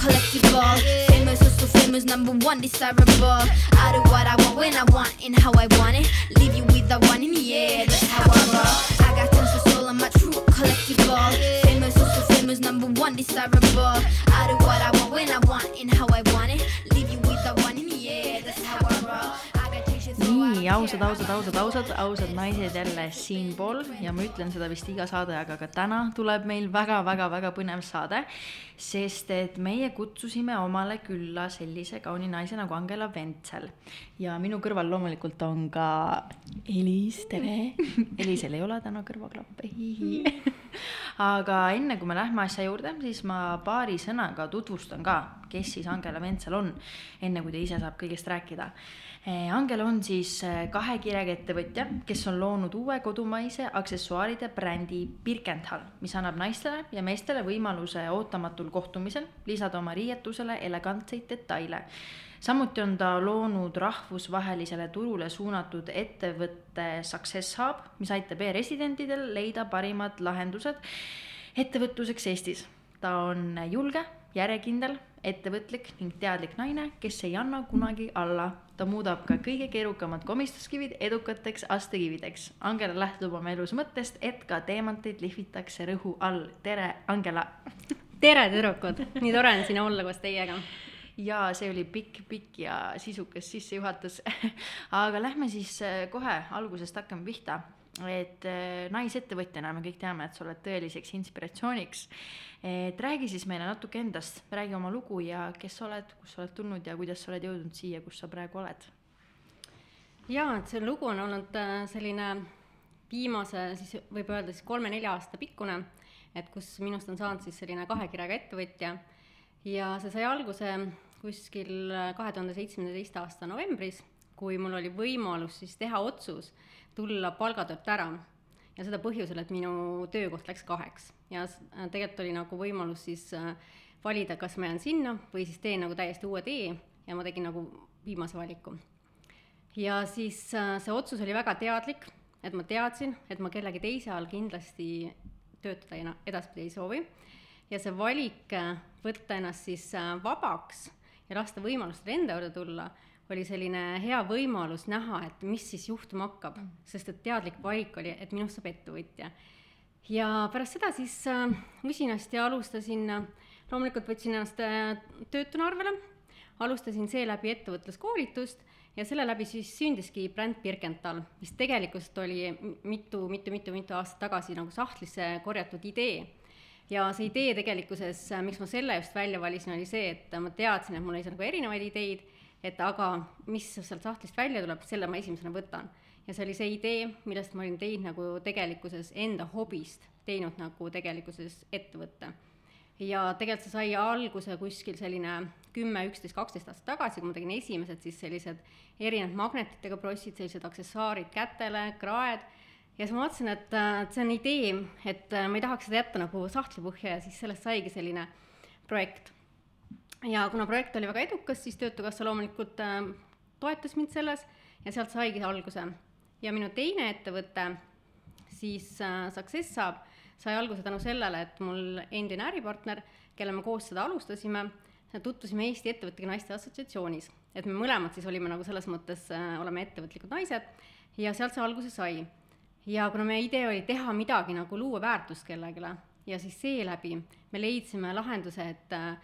collectible. Famous, so famous, number one, desirable. I do what I want when I want and how I want it. Leave you with the one in the air, that's how I roll. I got tons of soul, I'm a true collectible. Famous, so famous, number one, desirable. I do what I want when I want and how I want it. Leave you with the one in the nii ausad, ausad, ausad, ausad, ausad naised jälle siinpool ja ma ütlen seda vist iga saade, aga ka täna tuleb meil väga-väga-väga põnev saade, sest et meie kutsusime omale külla sellise kauni naise nagu Angela Ventsel ja minu kõrval loomulikult on ka Elis, tere. Elisel ei ole täna kõrvaklappe, hihi. aga enne kui me lähme asja juurde, siis ma paari sõnaga tutvustan ka, kes siis Angela Ventsel on, enne kui ta ise saab kõigest rääkida Angel on siis eh, kahe kirega ettevõtja, kes on loonud uue kodumaise aksessuaaride brändi Birkenthal, mis annab naistele ja meestele võimaluse ootamatul kohtumisel lisada oma riietusele elegantseid detaile. samuti on ta loonud rahvusvahelisele turule suunatud ettevõtte Success Hub, mis aitab e-residentidel leida parimad lahendused ettevõtluseks Eestis. ta on julge, järjekindel, ettevõtlik ning teadlik naine, kes ei anna kunagi alla. ta muudab ka kõige keerukamad komistuskivid edukateks astekivideks. Angela lähtub oma elus mõttest, et ka teemanteid lihvitakse rõhu all. tere, Angela. tere, tüdrukud, nii tore on siin olla koos teiega. ja see oli pikk, pikk ja sisukas sissejuhatus. aga lähme siis äh, kohe algusest hakkame pihta. Et äh, naisettevõtjana me kõik teame, et sa oled tõeliseks inspiratsiooniks. et räägi siis meile natuke endast, räägi oma lugu ja kes sa oled, kust sa oled tulnud ja kuidas sa oled jõudnud siia, kus sa praegu oled. jaa, et see lugu on olnud äh, selline viimase siis võib öelda siis kolme-nelja aasta pikkune, et kus minust on saanud siis selline kahe kirega ettevõtja ja see sai alguse kuskil äh, kahe tuhande seitsmeteist aasta novembris, kui mul oli võimalus siis teha otsus tulla palgatöölt ära. Ja seda põhjusel, et minu töökoht läks kaheks. Ja äh, tegelikult oli nagu võimalus siis äh, valida, kas ma jään sinna või siis teen nagu täiesti uue tee ja ma tegin nagu viimase valiku. Ja siis äh, see otsus oli väga teadlik, et ma teadsin, et ma kellegi teise all kindlasti töötada ena- edaspidi ei soovi. ja see valik võtta ennast siis vabaks ja lasta võimalustel enda juurde tulla, oli selline hea võimalus näha, et mis siis juhtuma hakkab, sest et teadlik valik oli, et minust saab ettevõtja. ja pärast seda siis äh, usinasti alustasin äh,, loomulikult võtsin ennast äh, töötuna arvele alustasin seeläbi ettevõtluskoolitust ja selle läbi siis sündiski bränd Birkenthal, mis tegelikult oli mitu, mitu, mitu, mitu aastat tagasi nagu sahtlisse korjatud idee. ja see idee tegelikkuses, miks ma selle just välja valisin, oli see, et ma teadsin, et mul oli seal nagu erinevaid ideid, et aga mis sealt sahtlist välja tuleb, selle ma esimesena võtan. ja see oli see idee, millest ma olin teinud nagu tegelikkuses enda hobist, teinud nagu tegelikkuses ettevõtte ja tegelikult see sai alguse kuskil selline kümme, üksteist, kaksteist aastat tagasi, kui ma tegin esimesed siis sellised erinevad magnetitega prossid, sellised aksessuaarid kätele, kraed, ja siis ma vaatasin, et äh, et see on idee, et äh, ma ei tahaks seda jätta nagu sahtlipõhja ja siis sellest saigi selline projekt. Ja kuna projekt oli väga edukas, siis Töötukassa loomulikult äh, toetas mind selles ja sealt saigi alguse. ja minu teine ettevõte siis äh, Success Hub sai alguse tänu sellele, et mul endine äripartner, kelle me koos seda alustasime, tutvusime Eesti Ettevõtete Naiste Assotsiatsioonis. et me mõlemad siis olime nagu selles mõttes äh,, oleme ettevõtlikud naised ja sealt see alguse sai. ja kuna meie idee oli teha midagi nagu luua väärtust kellelegi ja siis seeläbi me leidsime lahenduse, et äh,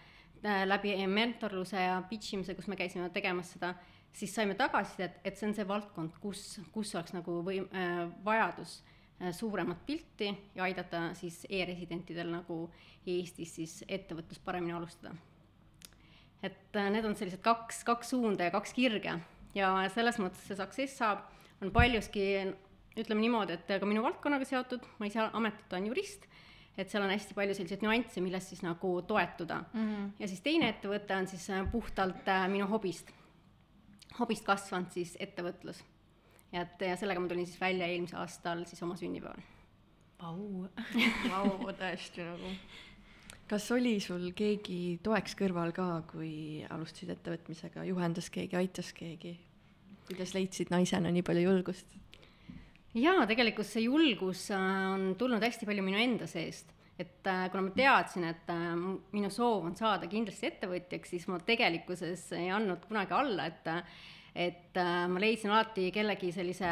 läbi mentorluse ja pitch imise, kus me käisime tegemas seda, siis saime tagasisidet, et see on see valdkond, kus, kus oleks nagu või äh, vajadus äh, suuremat pilti ja aidata siis e-residentidel nagu Eestis siis ettevõtlust paremini alustada. et äh, need on sellised kaks, kaks suunda ja kaks kirge ja selles mõttes see Success Hub on paljuski ütleme niimoodi, et ka minu valdkonnaga seotud, ma ise ametlikult olen jurist, et seal on hästi palju selliseid nüansse, millest siis nagu toetuda mm. -hmm. ja siis teine ettevõte on siis äh, puhtalt äh, minu hobist, hobist kasvanud siis ettevõtlus. ja et ja sellega ma tulin siis välja eelmisel aastal siis oma sünnipäeval. Vau. Vau, tõesti nagu. kas oli sul keegi toeks kõrval ka, kui alustasid ettevõtmisega, juhendas keegi, aitas keegi? kuidas leidsid naisena nii palju julgust? jaa, tegelikult see julgus äh, on tulnud hästi palju minu enda seest, et äh, kuna ma teadsin, et äh, minu soov on saada kindlasti ettevõtjaks, siis ma tegelikkuses ei andnud kunagi alla, et et ma leidsin alati kellegi sellise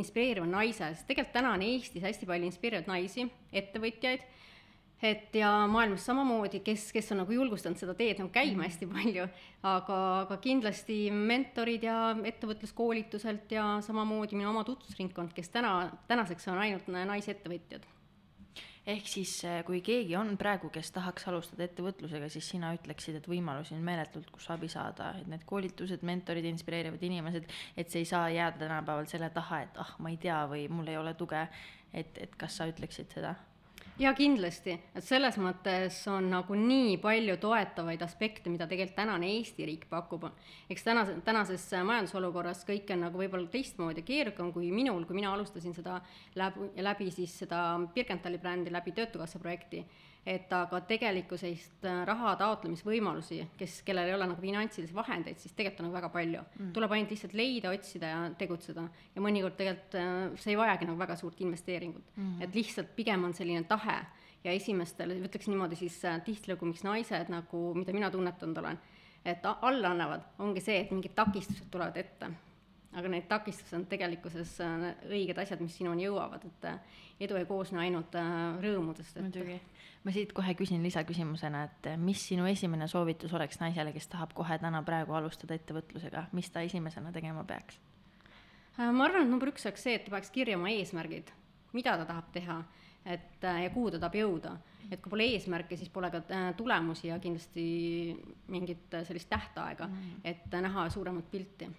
inspireeriva naise, sest tegelikult täna on Eestis hästi palju inspireerivaid naisi, ettevõtjaid, et ja maailmas samamoodi, kes, kes on nagu julgustanud seda teed nagu käima hästi palju, aga, aga kindlasti mentorid ja ettevõtluskoolituselt ja samamoodi minu oma tutvusringkond, kes täna, tänaseks on ainult naisettevõtjad ehk siis eh, kui keegi on praegu, kes tahaks alustada ettevõtlusega, siis sina ütleksid, et võimalusi on meeletult, kus abi saada, et need koolitused, mentorid, inspireerivad inimesed, et see ei saa jääda tänapäeval selle taha, et ah, ma ei tea või mul ei ole tuge. et, et kas sa ütleksid seda? Jaa, kindlasti, et selles mõttes on nagu nii palju toetavaid aspekte, mida tegelikult tänane Eesti riik pakub. eks tänase, tänases majandusolukorras kõik on nagu võib-olla teistmoodi keerukam kui minul, kui mina alustasin seda läbi, läbi siis seda Birkentali brändi, läbi Töötukassa projekti. Et aga tegelikkusest äh, raha taotlemisvõimalusi, kes, kellel ei ole nagu finantsilisi vahendeid, siis tegelikult on nagu väga palju mm.. tuleb ainult lihtsalt leida, otsida ja tegutseda. ja mõnikord tegelikult äh, see ei vajagi nagu väga suurt investeeringut mm. -hmm. et lihtsalt pigem on selline tahe ja esimestel, ütleks niimoodi siis äh, tihtilugu, miks naised nagu, mida mina tunnetanud olen, et alla annavad, ongi see, et mingid takistused tulevad ette. Aga need takistused on tegelikkuses äh, õiged asjad, mis sinuni jõuavad, et äh, edu ei koosne ainult äh, rõõmudest, et muidugi. ma siit kohe küsin lisaküsimusena, et mis sinu esimene soovitus oleks naisele, kes tahab kohe täna praegu alustada ettevõtlusega, mis ta esimesena tegema peaks? Ma arvan, et number üks oleks see, et ta paneks kirja oma eesmärgid, mida ta tahab teha, et ja kuhu ta tahab jõuda. et kui pole eesmärke, siis pole ka tulemusi ja kindlasti mingit sellist tähtaega mm., et äh, näha suuremat pilti.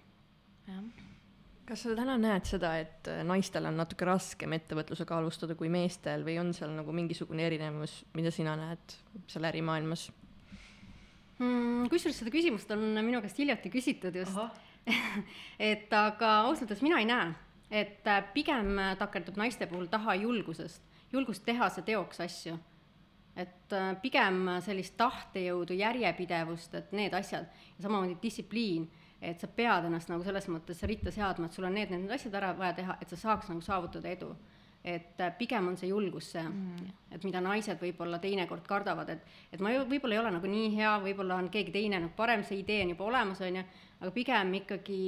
Kas sa täna näed seda, et äh, naistel on natuke raskem ettevõtlusega alustada kui meestel või on seal nagu mingisugune erinevus, mida sina näed seal ärimaailmas? Mm, kusjuures seda küsimust on minu käest hiljuti küsitud just. et aga ausalt öeldes mina ei näe, et äh, pigem takerdub naiste puhul taha julgusest, julgust teha see teoks asju. et äh, pigem sellist tahtejõudu, järjepidevust, et need asjad ja samamoodi distsipliin, et sa pead ennast nagu selles mõttes ritta seadma, et sul on need, need asjad ära vaja teha, et sa saaks nagu saavutada edu et äh, pigem on see julgus see mm., et mida naised võib-olla teinekord kardavad, et, et ma ju võib-olla ei ole nagu nii hea, võib-olla on keegi teine nagu parem, see idee on juba olemas, on ju, aga pigem ikkagi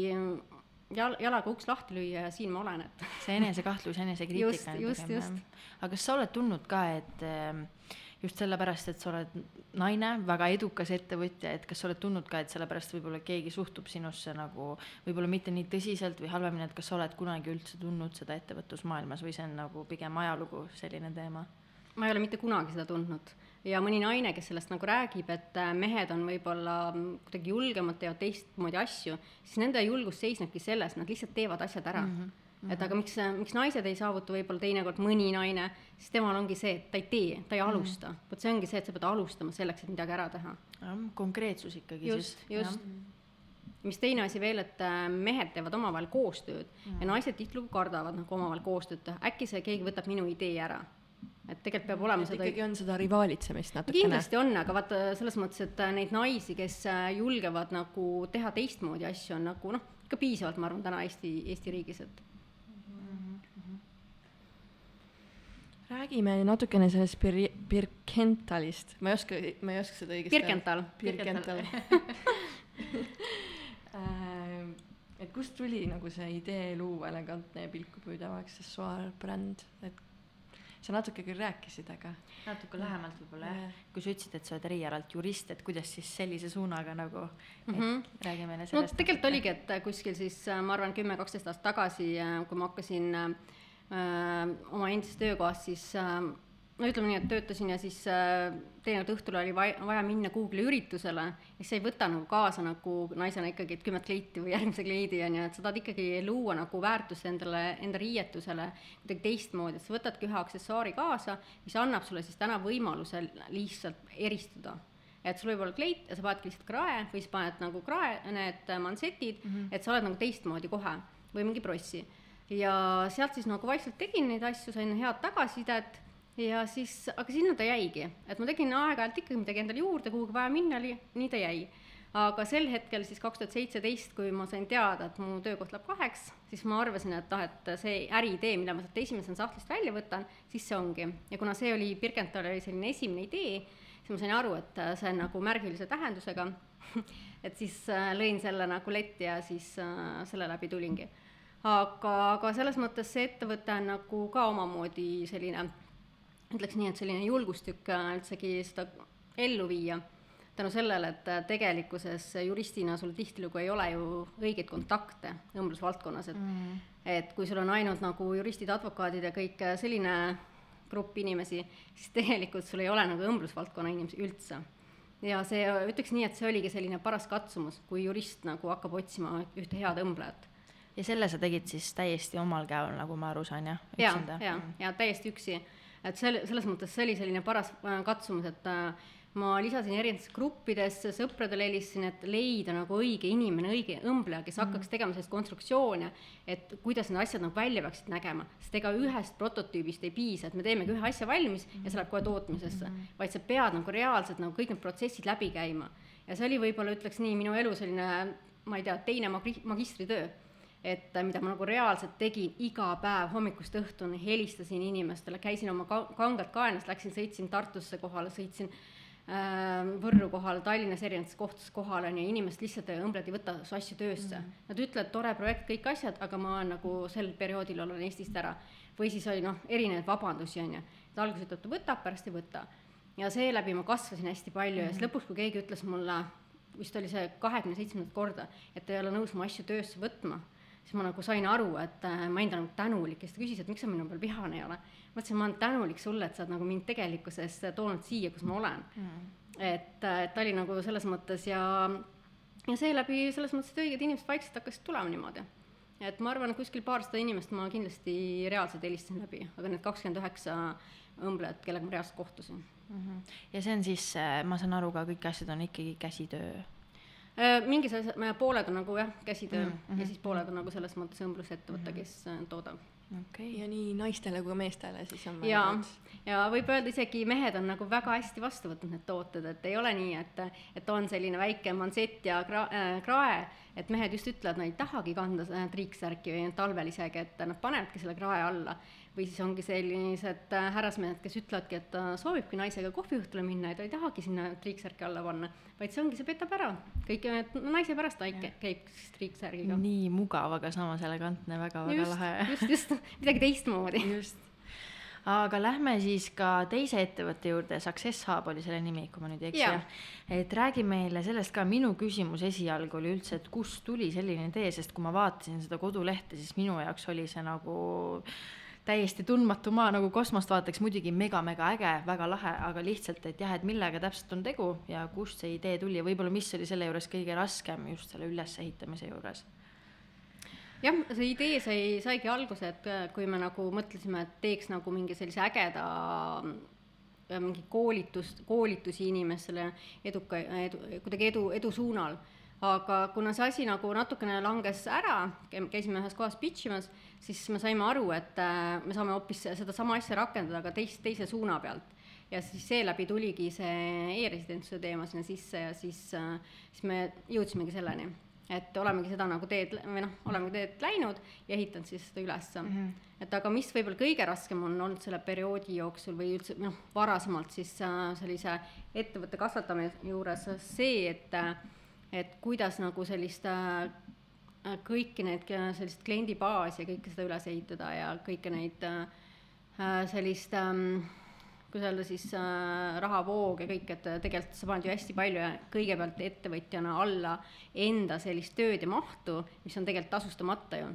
jal-, jalaga uks lahti lüüa ja siin ma olen, et see enesekahtlus, enesekriitika. Just, just, just. aga kas sa oled tundnud ka, et ähm, just sellepärast, et sa oled naine, väga edukas ettevõtja, et kas sa oled tundnud ka, et sellepärast võib-olla keegi suhtub sinusse nagu võib-olla mitte nii tõsiselt või halvemini, et kas sa oled kunagi üldse tundnud seda ettevõtlusmaailmas või see on nagu pigem ajalugu selline teema? ma ei ole mitte kunagi seda tundnud ja mõni naine, kes sellest nagu räägib, et äh, mehed on võib-olla kuidagi julgemad, teevad teistmoodi asju, siis nende julgus seisnebki selles, nad lihtsalt teevad asjad ära mm. -hmm et aga miks, miks naised ei saavuta võib-olla teinekord mõni naine, siis temal ongi see, et ta ei tee, ta ei alusta mm. -hmm. vot see ongi see, et sa pead alustama selleks, et midagi ära teha. konkreetsus ikkagi just, siis. just, mis teine asi veel, et äh, mehed teevad omavahel koostööd mm. ja naised tihtilugu kardavad nagu omavahel koostööd teha, äkki see keegi võtab minu idee ära et tegelikult peab olema et seda ikkagi on seda rivaalitsemist natukene. kindlasti on, aga vaata selles mõttes, et äh, neid naisi, kes äh, julgevad nagu teha teistmoodi asju, on nagu noh, ikka piisavalt, ma arvan, täna Eesti, Eesti riigis, et räägime natukene sellest Pir-, Birkentalist, ma ei oska, ma ei oska seda õigesti Birkental. Birkental Äh, et kust tuli nagu see idee luua elegantne ja pilkupüüdav aksessuaarbränd, et sa natuke küll rääkisid, aga natuke lähemalt võib-olla jah, kui sa ütlesid, et sa oled erialalt jurist, et kuidas siis sellise suunaga nagu mm, -hmm. räägi meile no sellest. tegelikult oligi, et äh, kuskil siis äh, ma arvan, kümme, kaksteist aastat tagasi, kui ma hakkasin äh, oma endises töökohas, siis äh, no ütleme nii, et töötasin ja siis äh, teinekord õhtul oli vaja, vaja minna kuhugile üritusele ja siis sa ei võta nagu kaasa nagu naisena ikkagi, et kümmet kleiti või järgmise kleidi on ju, et sa tahad ikkagi luua nagu väärtust endale, enda riietusele kuidagi teistmoodi, et sa võtadki ühe aksessuaari kaasa, mis annab sulle siis täna võimaluse lihtsalt eristuda et sul võib olla kleit ja sa panedki lihtsalt krae või siis paned nagu krae, need mansetid mm, -hmm. et sa oled nagu teistmoodi kohe või mingi prossi. Ja sealt siis nagu vaikselt tegin neid asju, sain head tagasisidet ja siis, aga sinna ta jäigi, et ma tegin aeg-ajalt ikkagi midagi endale juurde, kuhugi vaja minna oli, nii ta jäi. aga sel hetkel siis kaks tuhat seitseteist, kui ma sain teada, et mu töökoht läheb kaheks, siis ma arvasin, et noh, et see äriidee, mille ma sealt esimesena sahtlist välja võtan, siis see ongi. ja kuna see oli, Birkenthal oli selline esimene idee, siis ma sain aru, et see on nagu märgilise tähendusega et siis äh, lõin selle nagu letti ja siis äh, selle läbi tulingi. Aga, aga selles mõttes see ettevõte on nagu ka omamoodi selline, ütleks nii, et selline julgustükk äh, üldsegi seda ellu viia tänu sellele, et tegelikkuses juristina sul tihtilugu ei ole ju õigeid kontakte õmblusvaldkonnas, et mm. et kui sul on ainult nagu juristid, advokaadid ja kõik selline grupp inimesi, siis tegelikult sul ei ole nagu õmblusvaldkonna inimesi üldse. ja see, ütleks nii, et see oligi selline paras katsumus, kui jurist nagu hakkab otsima ühte head õmblejat. Ja selle sa tegid siis täiesti omal käel, nagu ma aru saan, jah? ja, ja, ja täiesti üksi. et selle, selles mõttes see oli selline paras äh, katsumus, et äh, ma lisasin erinevatesse gruppidesse, sõpradele helistasin, et leida nagu õige inimene, õige õmbleja, kes hakkaks mhm. tegema sellist konstruktsioone, et kuidas need asjad nagu välja peaksid nägema, sest ega ühest prototüübist ei piisa, et me teemegi ühe asja valmis ja see läheb kohe tootmisesse, mhm. vaid sa pead nagu reaalselt nagu kõik need protsessid läbi käima. ja see oli võib-olla, ütleks nii, minu elu selline, ma ei tea, teine magri-, magistritöö et mida ma nagu reaalselt tegin iga päev hommikust õhtuni, helistasin inimestele, käisin oma ka-, kangelt kaenast, läksin, sõitsin Tartusse kohale, sõitsin äh, Äh, Võrru kohal, Tallinnas erinevates kohtades kohal on ju, inimesed lihtsalt õmbled ei võta su asju töösse mm. -hmm. Nad ütlevad, tore projekt, kõik asjad, aga ma nagu sel perioodil olen Eestist ära. või siis oli noh, erinevaid vabandusi on ju, et alguses ütleb, ta võtab, pärast ei võta. ja seeläbi ma kasvasin hästi palju mm -hmm. ja siis mhm. lõpuks, kui keegi ütles mulle, vist oli see kahekümne seitsmendat korda, et ta ei ole nõus mu asju töösse võtma, siis ma nagu sain aru, et äh, ma endale nagu tänulik ja siis ta küsis, et miks sa minu peal vihane ei ole ma ütlesin, ma olen tänulik sulle, et sa oled nagu mind tegelikkuses toonud siia, kus ma olen mm.. et, et ta oli nagu selles mõttes ja, ja seeläbi selles mõttes, et õiged inimesed vaikselt hakkasid tulema niimoodi. et ma arvan, et kuskil paarsada inimest ma kindlasti reaalselt helistasin läbi, aga need kakskümmend üheksa õmblejat, kellega ma reaalselt kohtusin mm. -hmm. ja see on siis, ma saan aru ka, kõik asjad on ikkagi käsitöö äh, mingis asjas, pooled on nagu jah, käsitöö mm -hmm. ja siis pooled on nagu selles mõttes õmblusettevõte, kes äh, toodab. Okei. Okay., ja nii naistele kui meestele siis on ja, ja võib öelda isegi mehed on nagu väga hästi vastu võtnud need tooted, et ei ole nii, et, et on selline väike mansett ja kra- äh,, krae, et mehed just ütlevad, nad ei tahagi kanda triiksärki või talvel isegi, et nad panevadki selle krae alla või siis ongi sellised äh, härrasmehed, kes ütlevadki, et ta soovibki naisega kohviõhtule minna ja ta ei tahagi sinna triiksärki alla panna, vaid see ongi, see petab ära. kõik no, naise pärast ta ikka käib siis triiksärgiga. nii mugav, aga samas elegantne väga,, väga-väga lahe. just, just, midagi teistmoodi. just aga lähme siis ka teise ettevõtte juurde, Success Hub oli selle nimi, kui ma nüüd ei eksi, jah. et räägi meile sellest ka, minu küsimus esialgu oli üldse, et kust tuli selline idee, sest kui ma vaatasin seda kodulehte, siis minu jaoks oli see nagu täiesti tundmatu maa nagu kosmost vaataks, muidugi mega-mega äge, väga lahe, aga lihtsalt, et jah, et millega täpselt on tegu ja kust see idee tuli ja võib-olla mis oli selle juures kõige raskem just selle ülesehitamise juures? Jah, see idee sai, saigi alguse, et kui me nagu mõtlesime, et teeks nagu mingi sellise ägeda mingi koolitust, koolitusi inimestele eduka, edu, kuidagi edu, edu suunal aga kuna see asi nagu natukene langes ära, käisime ühes kohas pitch imas, siis me saime aru, et äh, me saame hoopis sedasama asja rakendada ka teist, teise suuna pealt. ja siis seeläbi tuligi see e-residentsuse teema sinna sisse ja siis, äh, siis me jõudsimegi selleni, et olemegi seda nagu teed või noh, olemegi teed läinud ja ehitanud siis seda ülesse mm. -hmm. et aga mis võib-olla kõige raskem on olnud selle perioodi jooksul või üldse noh, varasemalt siis äh, sellise ettevõtte kasvatamise juures see, et et kuidas nagu sellist äh, kõiki neid, sellist kliendibaasi ja kõike seda üles ehitada ja kõiki neid äh, sellist ähm, kuidas öelda siis äh, rahavoog ja kõik, et tegelikult sa paned ju hästi palju ja kõigepealt ettevõtjana alla enda sellist tööd ja mahtu, mis on tegelikult tasustamata ju.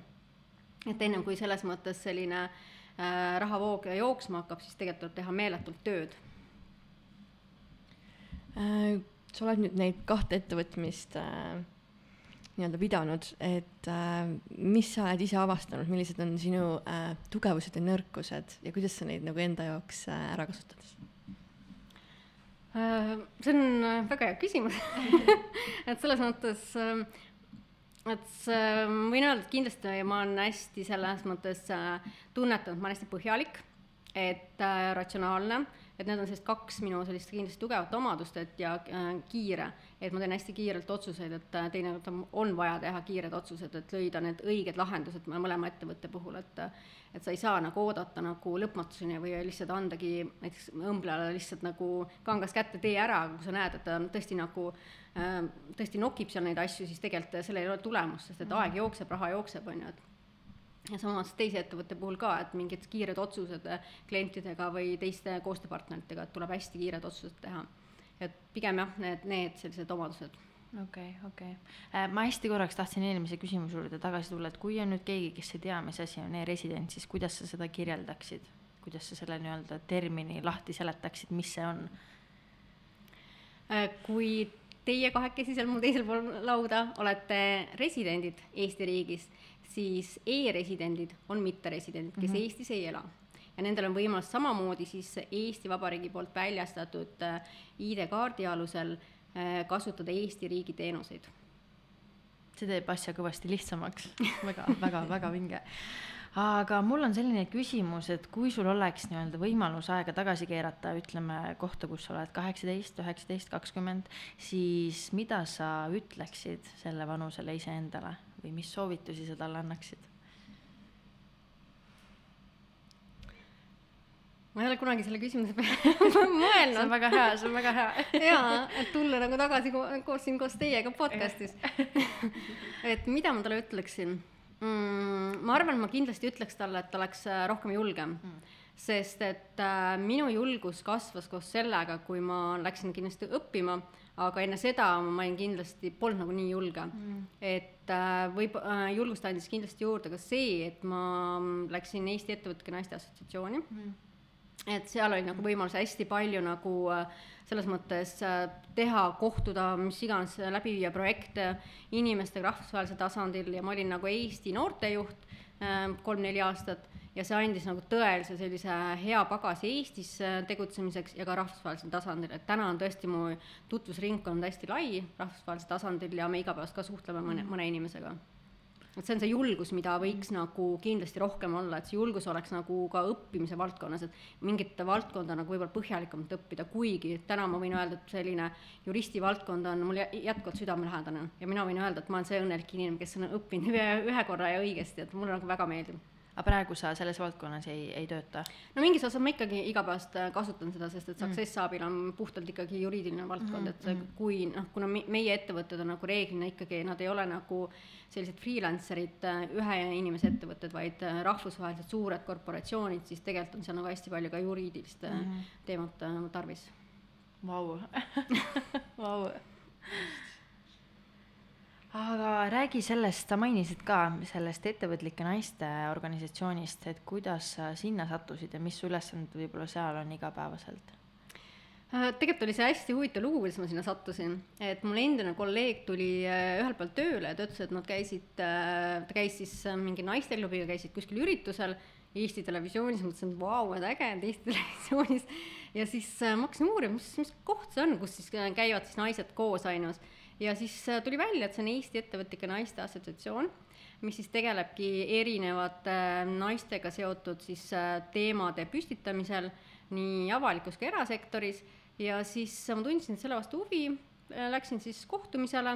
et ennem kui selles mõttes selline äh, rahavoog jooksma hakkab, siis tegelikult tuleb teha meeletult tööd äh sa oled nüüd neid kahte ettevõtmist äh, nii-öelda pidanud, et äh, mis sa oled ise avastanud, millised on sinu äh, tugevused ja nõrkused ja kuidas sa neid nagu enda jaoks äh, ära kasutad? Äh,? see on äh, väga hea küsimus. Et selles mõttes äh, et äh, võin öelda, et kindlasti ma olen hästi selles mõttes äh, tunnetanud, ma olen hästi põhjalik, et äh, ratsionaalne. Et need on sellised kaks minu sellist kindlasti tugevat omadust, et ja äh, kiire, et ma teen hästi kiirelt otsuseid, et äh, teinekord on, on vaja teha kiired otsused, et leida need õiged lahendused mõlema ettevõtte puhul, et et sa ei saa nagu oodata nagu lõpmatuseni või lihtsalt andagi näiteks õmblejale lihtsalt nagu kangast kätte, tee ära, kui sa näed, et ta tõesti nagu äh, tõesti nokib seal neid asju, siis tegelikult sellel ei ole tulemust, sest et aeg jookseb, raha jookseb, on ju, et ja samas teise ettevõtte puhul ka, et mingid kiired otsused klientidega või teiste koostööpartneritega, et tuleb hästi kiired otsused teha. Et pigem jah, need, need sellised omadused. okei okay,, okei okay.. ma hästi korraks tahtsin eelmise küsimuse juurde tagasi tulla, et kui on nüüd keegi, kes ei tea, mis asi on e-resident, siis kuidas sa seda kirjeldaksid? kuidas sa selle nii-öelda termini lahti seletaksid, mis see on? kui teie kahekesi seal mul teisel pool lauda olete residendid Eesti riigis siis e-residendid on mitteresidendid, kes mm -hmm. Eestis ei ela. Ja nendel on võimalus samamoodi siis Eesti Vabariigi poolt väljastatud äh, ID-kaardi alusel äh, kasutada Eesti riigi teenuseid. see teeb asja kõvasti lihtsamaks väga, väga, väga vinge aga mul on selline küsimus, et kui sul oleks nii-öelda võimalus aega tagasi keerata, ütleme kohta, kus sa oled kaheksateist, üheksateist, kakskümmend, siis mida sa ütleksid selle vanusele iseendale või mis soovitusi sa talle annaksid? Ma ei ole kunagi selle küsimuse peale mõelnud. see on väga hea, see on väga hea. jaa, et tulla nagu tagasi ko koos siin koos teiega podcast'is et mida ma talle ütleksin mm,? ma arvan, ma kindlasti ütleks talle, et ta oleks äh, rohkem julgem mm. sest et äh, minu julgus kasvas koos sellega, kui ma läksin kindlasti õppima aga enne seda ma olin kindlasti, polnud nagu nii julge mm.. et äh, võib äh,, julgust andis kindlasti juurde ka see, et ma läksin Eesti Ettevõtjate Naiste Assotsiatsiooni mm. Et seal oli nagu võimalus hästi palju nagu äh, selles mõttes äh, teha, kohtuda, mis iganes, läbi viia projekte inimestega rahvusvahelisel tasandil ja ma olin nagu Eesti noortejuht äh, kolm-neli aastat ja see andis nagu tõelise sellise hea pagasi Eestis tegutsemiseks ja ka rahvusvahelisel tasandil, et täna on tõesti mu tutvusringkond hästi lai rahvusvahelisel tasandil ja me igapäevaselt ka suhtleme mõne, mõne inimesega. Et see on see julgus, mida võiks nagu kindlasti rohkem olla, et see julgus oleks nagu ka õppimise valdkonnas, et mingit valdkonda nagu võib-olla põhjalikumalt õppida, kuigi täna ma võin öelda, et selline juristi valdkond on mul jätkuvalt südamelähedane. Ja mina võin öelda, et ma olen see õnnelik inimene, kes on õppinud ühe, ühe korra ja õigesti, et mulle nagu väga meeldib aga praegu sa selles valdkonnas ei, ei tööta? no mingis osas ma ikkagi igapäevast äh, kasutan seda, sest et mm. Success Hub'il on puhtalt ikkagi juriidiline valdkond mm, et mm. kui noh, kuna meie ettevõtted on nagu reeglina ikkagi, nad ei ole nagu sellised freelancer'id, äh, ühe inimese ettevõtted, vaid äh, rahvusvahelised suured korporatsioonid, siis tegelikult on seal nagu hästi palju ka juriidilist mm teemat tarvis. Vau, vau aga räägi sellest, sa mainisid ka sellest ettevõtlike naiste organisatsioonist, et kuidas sa sinna sattusid ja mis su ülesanded võib-olla seal on igapäevaselt? Äh, tegelikult oli see hästi huvitav lugu, kuidas ma sinna sattusin, et mul endine kolleeg tuli äh, ühelt poolt tööle ja ta ütles, et nad käisid, äh, ta käis siis mingi naisteklubiga, käisid kuskil üritusel Eesti Televisioonis, mõtlesin, et vau, et äge, et Eesti Televisioonis. ja siis ma hakkasin uurima, mis, mis koht see on, kus siis käivad siis naised koos ainus ja siis äh, tuli välja, et see on Eesti Ettevõtlike Naiste Assotsiatsioon, mis siis tegelebki erinevate äh, naistega seotud siis äh, teemade püstitamisel nii avalikus kui erasektoris. Ja siis ma tundsin selle vastu huvi, läksin siis kohtumisele.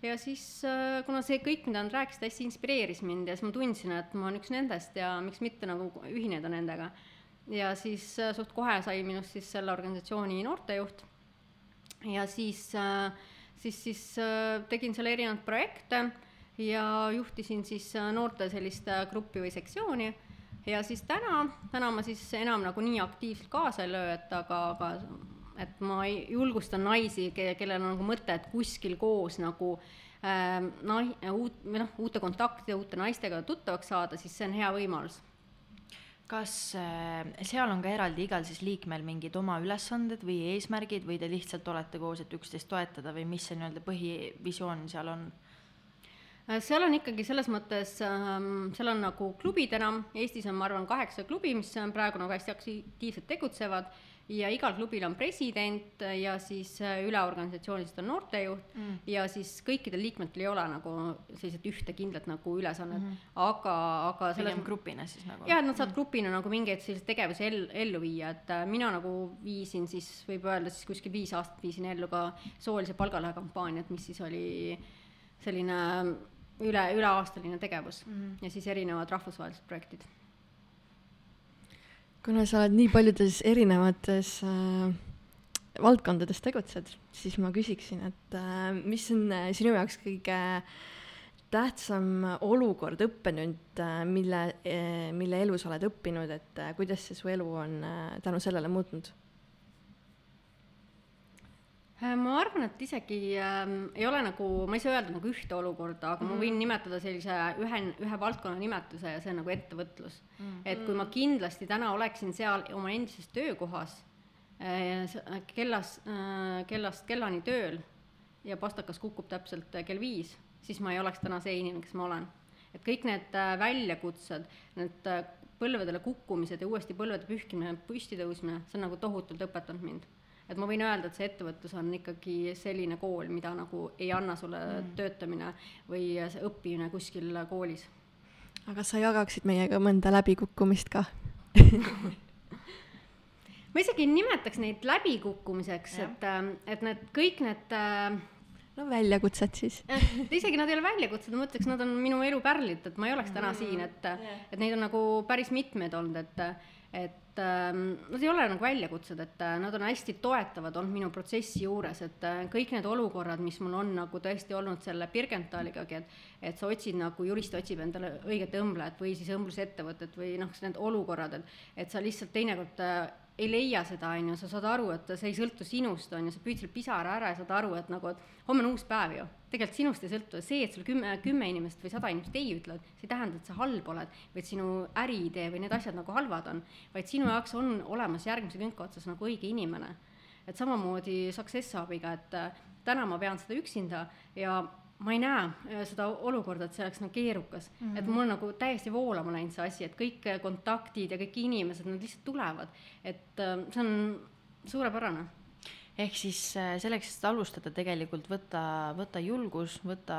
Ja siis, kuna see kõik, mida nad rääkisid, hästi inspireeris mind ja siis ma tundsin, et ma olen üks nendest ja miks mitte nagu ühineda nendega. ja siis suht kohe sai minust siis selle organisatsiooni noortejuht. Ja siis äh, siis, siis äh, tegin seal erinevaid projekte ja juhtisin siis äh, noorte sellist äh, gruppi või sektsiooni. Ja siis täna, täna ma siis enam nagu nii aktiivselt kaasa ei löö, et aga, aga et ma julgustan naisi, kellel on nagu mõte, et kuskil koos nagu äh, nai-, uut, või noh, uute kontaktide, uute naistega tuttavaks saada, siis see on hea võimalus kas äh, seal on ka eraldi igal siis liikmel mingid oma ülesanded või eesmärgid või te lihtsalt olete koos, et üksteist toetada või mis see nii-öelda põhivisioon seal on? Äh, seal on ikkagi selles mõttes, ähm, seal on nagu klubid enam, Eestis on, ma arvan, kaheksa klubi, mis praegu nagu hästi aktiivselt tegutsevad ja igal klubil on president ja siis äh, üle organisatsioonist on noortejuht mm. ja siis kõikidel liikmetel ei ole nagu selliselt ühte kindlat nagu ülesannet mm, -hmm. aga, aga pigem grupina siis nagu? jaa, et nad saavad mm. grupina nagu mingeid selliseid tegevusi ellu, ellu viia, et äh, mina nagu viisin siis, võib öelda siis kuskil viis aastat viisin ellu ka soolise palgalõhe kampaaniat, mis siis oli selline üle, üleaastaline tegevus mm -hmm. ja siis erinevad rahvusvahelised projektid kuna sa oled nii paljudes erinevates äh, valdkondades tegutsed, siis ma küsiksin, et äh, mis on äh, sinu jaoks kõige tähtsam olukord, õppetund äh,, mille äh,, mille elus oled õppinud, et äh, kuidas see su elu on äh, tänu sellele muutnud? Äh, ma arvan, et isegi äh, ei ole nagu, ma ei saa öelda nagu ühte olukorda, aga mm ma võin mhm. nimetada sellise ühe, ühe valdkonna nimetuse ja see on nagu ettevõtlus mm. et kui ma kindlasti täna oleksin seal oma endises töökohas äh, kellas äh,, kellast kellani tööl ja pastakas kukub täpselt äh, kell viis, siis ma ei oleks täna see inimene, kes ma olen. et kõik need äh, väljakutsed, need äh, põlvedele kukkumised ja uuesti põlvede pühkimine, püsti tõusmine, see on nagu tohutult õpetanud mind et ma võin öelda, et see ettevõtlus on ikkagi selline kool, mida nagu ei anna sulle mm. töötamine või õppimine kuskil koolis. aga sa jagaksid meiega mõnda läbikukkumist ka ma isegi ei nimetaks neid läbikukkumiseks, et, et need kõik need no väljakutsed siis isegi nad ei ole väljakutsed, ma ütleks, nad on minu elu pärlid, et ma ei oleks täna mm. siin, et, et neid on nagu päris mitmeid olnud, et et äh, nad ei ole nagu väljakutsed, et äh, nad on hästi toetavad olnud minu protsessi juures, et äh, kõik need olukorrad, mis mul on nagu tõesti olnud selle Birgentaligagi, et et sa otsid nagu, jurist otsib endale õiget õmblejat või siis õmblusettevõtet või noh, need olukorrad, et et sa lihtsalt teinekord äh, ei leia seda, on ju, sa saad aru, et see ei sõltu sinust, on ju, sa püüd selle pisara ära ja saad aru, et nagu, et homme on uus päev ju. tegelikult sinust ei sõltu, see, et sulle kümme, kümme inimest või sada inimest ei ütlevad, see ei tähenda, et sa halb oled, või et sinu äriidee või need asjad nagu halvad on, vaid sinu jaoks on olemas järgmise künka otsas nagu õige inimene. et samamoodi Success Hubiga, et täna ma pean seda üksinda ja ma ei näe äh, seda olukorda, et see oleks nagu keerukas. Mm, -hmm. et mul nagu täiesti voolama läinud see asi, et kõik äh, kontaktid ja kõik inimesed, nad lihtsalt tulevad, et äh, see on suurepärane ehk siis äh, selleks, et alustada, tegelikult võta, võta julgus, võta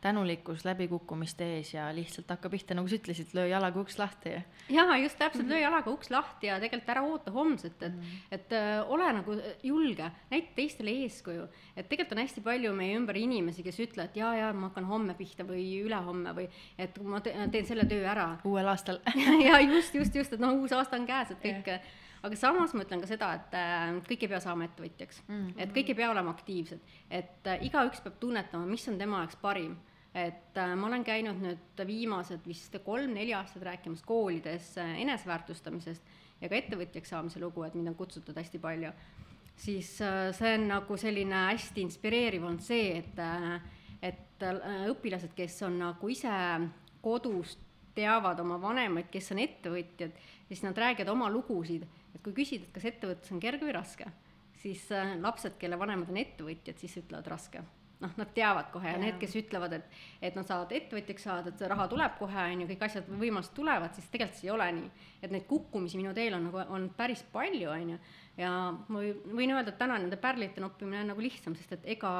tänulikkus läbikukkumiste ees ja lihtsalt hakka pihta, nagu sa ütlesid, löö jalaga uks lahti. jaa, just täpselt, löö jalaga uks lahti ja tegelikult ära oota homset, et mm., et äh, ole nagu julge, näita teistele eeskuju. et tegelikult on hästi palju meie ümber inimesi, kes ütlevad, jaa, jaa, ma hakkan homme pihta või ülehomme või et ma teen selle töö ära. uuel aastal ja just, just, just, et noh, uus aasta on käes, et kõik yeah aga samas ma ütlen ka seda, et äh, kõik ei pea saama ettevõtjaks. Mm, -hmm. et kõik ei pea olema aktiivsed, et äh, igaüks peab tunnetama, mis on tema jaoks parim. Et äh, ma olen käinud nüüd viimased vist kolm-neli aastat rääkimas koolides eneseväärtustamisest ja ka ettevõtjaks saamise lugu, et mind on kutsutud hästi palju, siis see on nagu selline hästi inspireeriv olnud see, et et õpilased, kes on nagu ise kodus teavad oma vanemaid, kes on ettevõtjad, siis nad räägivad oma lugusid et kui küsida, et kas ettevõtlus on kerge või raske, siis äh, lapsed, kelle vanemad on ettevõtjad, siis ütlevad raske. noh, nad teavad kohe ja, ja need, kes ütlevad, et, et nad saavad ettevõtjaks saada, et see raha tuleb kohe, on ju, kõik asjad, võimalused tulevad, siis tegelikult see ei ole nii. et neid kukkumisi minu teel on nagu, on päris palju, on ju, ja ma võin öelda, et täna nende pärlite noppimine on nagu lihtsam, sest et ega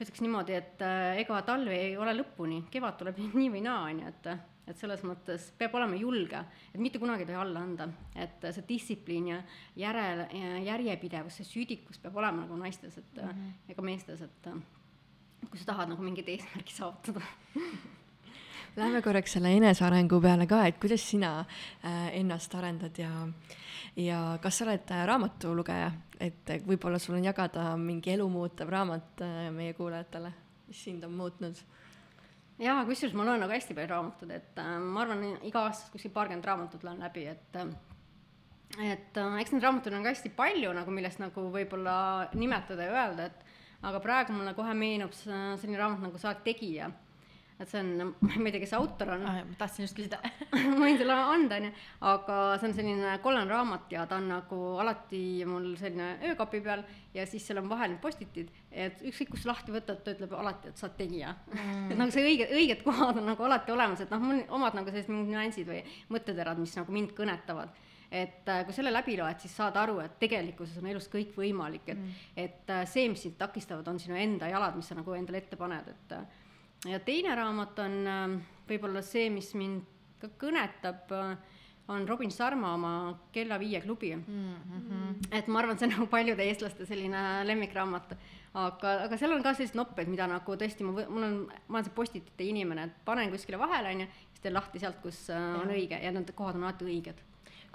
ütleks niimoodi, et äh, ega talv ei ole lõpuni, kevad tuleb nii või naa, on ju, et et selles mõttes peab olema julge, et mitte kunagi ei tohi alla anda, et see distsipliin ja järele, järjepidevus, see südikus peab olema nagu naistes, et mm -hmm. ja ka meestes, et kui sa tahad nagu mingit eesmärki saavutada. Läheme korraks selle enesearengu peale ka, et kuidas sina äh, ennast arendad ja ja kas sa oled äh, raamatulugeja, et võib-olla sul on jagada mingi elumuutev raamat äh, meie kuulajatele, mis sind on muutnud jaa, kusjuures ma loen nagu hästi palju raamatuid, et äh, ma arvan, iga aasta kuskil paarkümmend raamatut loen läbi, et äh, et äh, eks neid raamatuid on ka hästi palju nagu, millest nagu võib-olla nimetada ja öelda, et aga praegu mulle kohe meenub selline raamat nagu Sa oled tegija et see on, ma ei tea, kes autor on. Ah,. ma tahtsin just küsida. Ma võin sulle anda, onju, aga see on selline kollane raamat ja ta on nagu alati mul selline öökapi peal ja siis seal on vahel need postitid, et ükskõik kus lahti võtad, ta ütleb alati, et sa oled tegija mm.. et nagu see õige, õiged kohad on nagu alati olemas, et noh, mul omad nagu sellised mingid nüansid või mõtteterad, mis nagu mind kõnetavad. Et äh, kui selle läbi loed, siis saad aru, et tegelikkuses on elus kõik võimalik, et mm., et äh, see, mis sind takistavad, on sinu enda jalad, mis sa nagu endale ette paned, et äh, ja teine raamat on äh, võib-olla see, mis mind ka kõnetab äh,, on Robin Sharma oma Kella viie klubi mm. -hmm. et ma arvan, see on nagu paljude eestlaste selline lemmikraamat, aga, aga seal on ka selliseid noppeid, mida nagu tõesti ma, mul on, ma olen see postitute inimene, et panen kuskile vahele, onju, siis teen lahti sealt, kus äh, on õige ja need kohad on alati õiged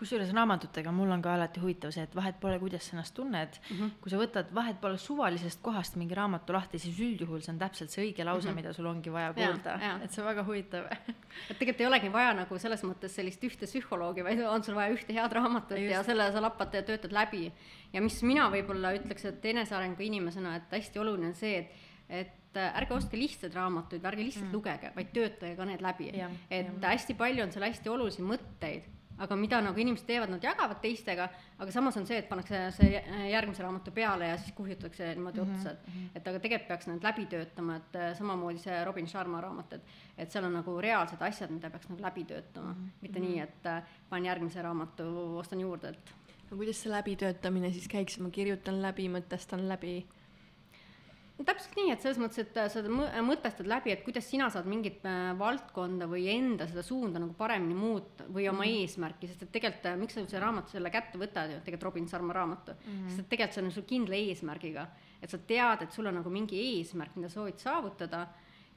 kusjuures raamatutega mul on ka alati huvitav see, et vahet pole, kuidas sa ennast tunned mm. -hmm. kui sa võtad vahet pole suvalisest kohast mingi raamatu lahti, siis üldjuhul see on täpselt see õige lause mm, -hmm. mida sul ongi vaja kuulda, et see on väga huvitav et tegelikult ei olegi vaja nagu selles mõttes sellist ühte psühholoogi, vaid on sul vaja ühte head raamatut Just. ja selle sa lappad ja töötad läbi. ja mis mina võib-olla ütleks, et enesearengu inimesena, et hästi oluline on see, et et ärge ostke lihtsaid raamatuid, ärge lihtsalt mm. lugege, vaid töötage ka need läbi. et ja. hästi palju on seal hästi olulisi mõtteid aga mida nagu inimesed teevad, nad jagavad teistega, aga samas on see, et pannakse see järgmise raamatu peale ja siis kuhjutatakse niimoodi mm -hmm. otsa, et mhm. et aga tegelikult peaks need läbi töötama, et äh, samamoodi see Robin Sharma raamat, et et seal on nagu reaalsed asjad, mida peaks nagu läbi töötama mm, -hmm. mitte nii, et äh, panen järgmise raamatu, ostan juurde, et no kuidas see läbitöötamine siis käiks, ma kirjutan läbi, mõtestan läbi täpselt nii, et selles mõttes, et sa mõtestad läbi, et kuidas sina saad mingit äh, valdkonda või enda seda suunda nagu paremini muuta või oma mm. eesmärki, sest et tegelikult äh, miks sa selle raamatu selle kätte võtad ju, tegelikult Robin Sarma raamatu mm., sest et tegelikult see on sul kindla eesmärgiga, et sa tead, et sul on nagu mingi eesmärk, mida soovid saavutada,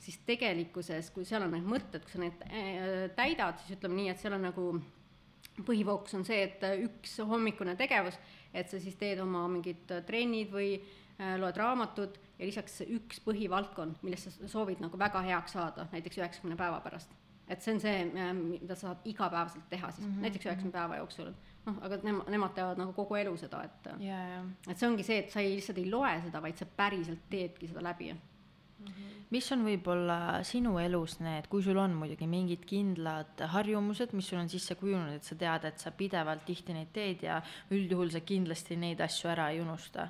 siis tegelikkuses, kui seal on need mõtted, kui sa need äh, täidad, siis ütleme nii, et seal on nagu põhifookus on see, et üks hommikune tegevus, et sa siis teed oma mingid trennid või loed raamatut ja lisaks üks põhivaldkond, milles sa soovid nagu väga heaks saada, näiteks üheksakümne päeva pärast. et see on see, äh, mida sa saad igapäevaselt teha siis mm, -hmm. näiteks üheksakümne päeva jooksul. noh, aga nemad, nemad teevad nagu kogu elu seda, et yeah, yeah. et see ongi see, et sa ei, lihtsalt ei loe seda, vaid sa päriselt teedki seda läbi mm. -hmm. mis on võib-olla sinu elus need, kui sul on muidugi mingid kindlad harjumused, mis sul on sisse kujunenud, et sa tead, et sa pidevalt tihti neid teed ja üldjuhul sa kindlasti neid asju ära ei unusta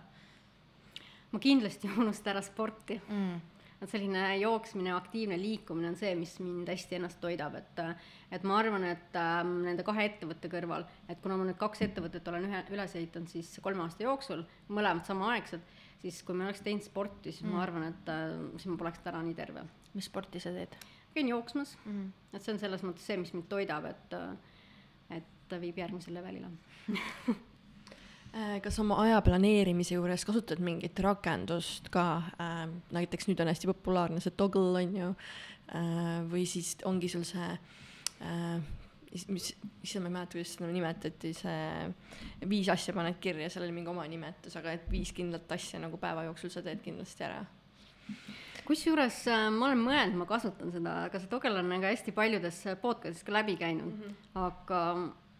ma kindlasti ei unusta ära sporti mm et selline jooksmine, aktiivne liikumine on see, mis mind hästi ennast toidab, et et ma arvan, et äh, nende kahe ettevõtte kõrval, et kuna ma nüüd kaks ettevõtet olen ühe, üles ehitanud siis kolme aasta jooksul, mõlemad samaaegselt, siis kui ma oleks teinud sporti, siis mm. ma arvan, et äh, siis ma poleks täna nii terve. mis sporti sa teed? käin jooksmas mm., et see on selles mõttes see, mis mind toidab, et et viib järgmisele levelile Äh, kas oma aja planeerimise juures kasutad mingit rakendust ka äh,, näiteks nüüd on hästi populaarne see Toggle on ju äh,, või siis ongi sul see äh, mis, issand, ma ei mäleta, kuidas seda nimetati, see viis asja paned kirja, seal oli mingi oma nimetus, aga et viis kindlat asja nagu päeva jooksul sa teed kindlasti ära. kusjuures äh, ma olen mõelnud, ma kasutan seda, aga see Toggle on ka hästi paljudes podcast'is ka läbi käinud mm, -hmm. aga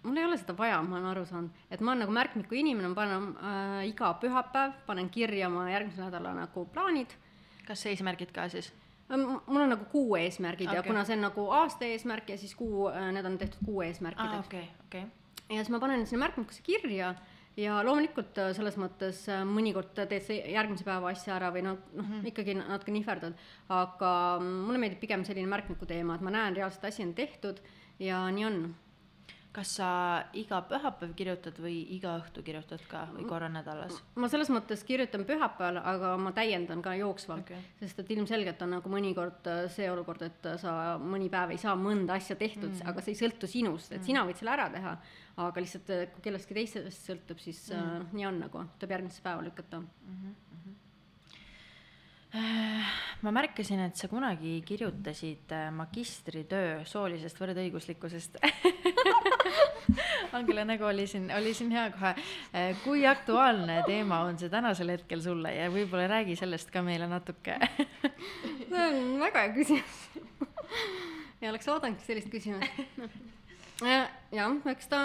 mul ei ole seda vaja, ma olen aru saanud, et ma olen nagu märkmiku inimene, ma panen äh, iga pühapäev, panen kirja oma järgmise nädala nagu plaanid. kas eesmärgid ka siis? mul on nagu kuu eesmärgid okay. ja kuna see on nagu aasta eesmärk ja siis kuu, äh, need on tehtud kuu eesmärkideks ah,. okei okay,, okei okay.. ja siis ma panen sinna märkmikusse kirja ja loomulikult äh, selles mõttes äh, mõnikord teed sa järgmise päeva asja ära või noh, noh mm -hmm. ikkagi natuke nihverdad, aga mulle meeldib pigem selline märkmiku teema, et ma näen reaalselt asi on tehtud ja nii on kas sa iga pühapäev kirjutad või iga õhtu kirjutad ka või korra nädalas? ma selles mõttes kirjutan pühapäeval, aga ma täiendan ka jooksvalt okay., sest et ilmselgelt on nagu mõnikord äh, see olukord, et äh, sa mõni päev ei saa mõnda asja tehtud mm, aga see ei sõltu sinust, et mm sina võid selle ära teha, aga lihtsalt äh, kui kellestki teisest sõltub, siis mm äh, nii on nagu, tuleb järgmisse päeva lükata mm. -hmm ma märkasin, et sa kunagi kirjutasid äh, magistritöö soolisest võrdõiguslikkusest Angela nägu oli siin, oli siin hea kohe. Äh, kui aktuaalne teema on see tänasel hetkel sulle ja võib-olla räägi sellest ka meile natuke see on väga hea küsimus ja oleks oodanudki sellist küsimust. Äh, jah, eks ta,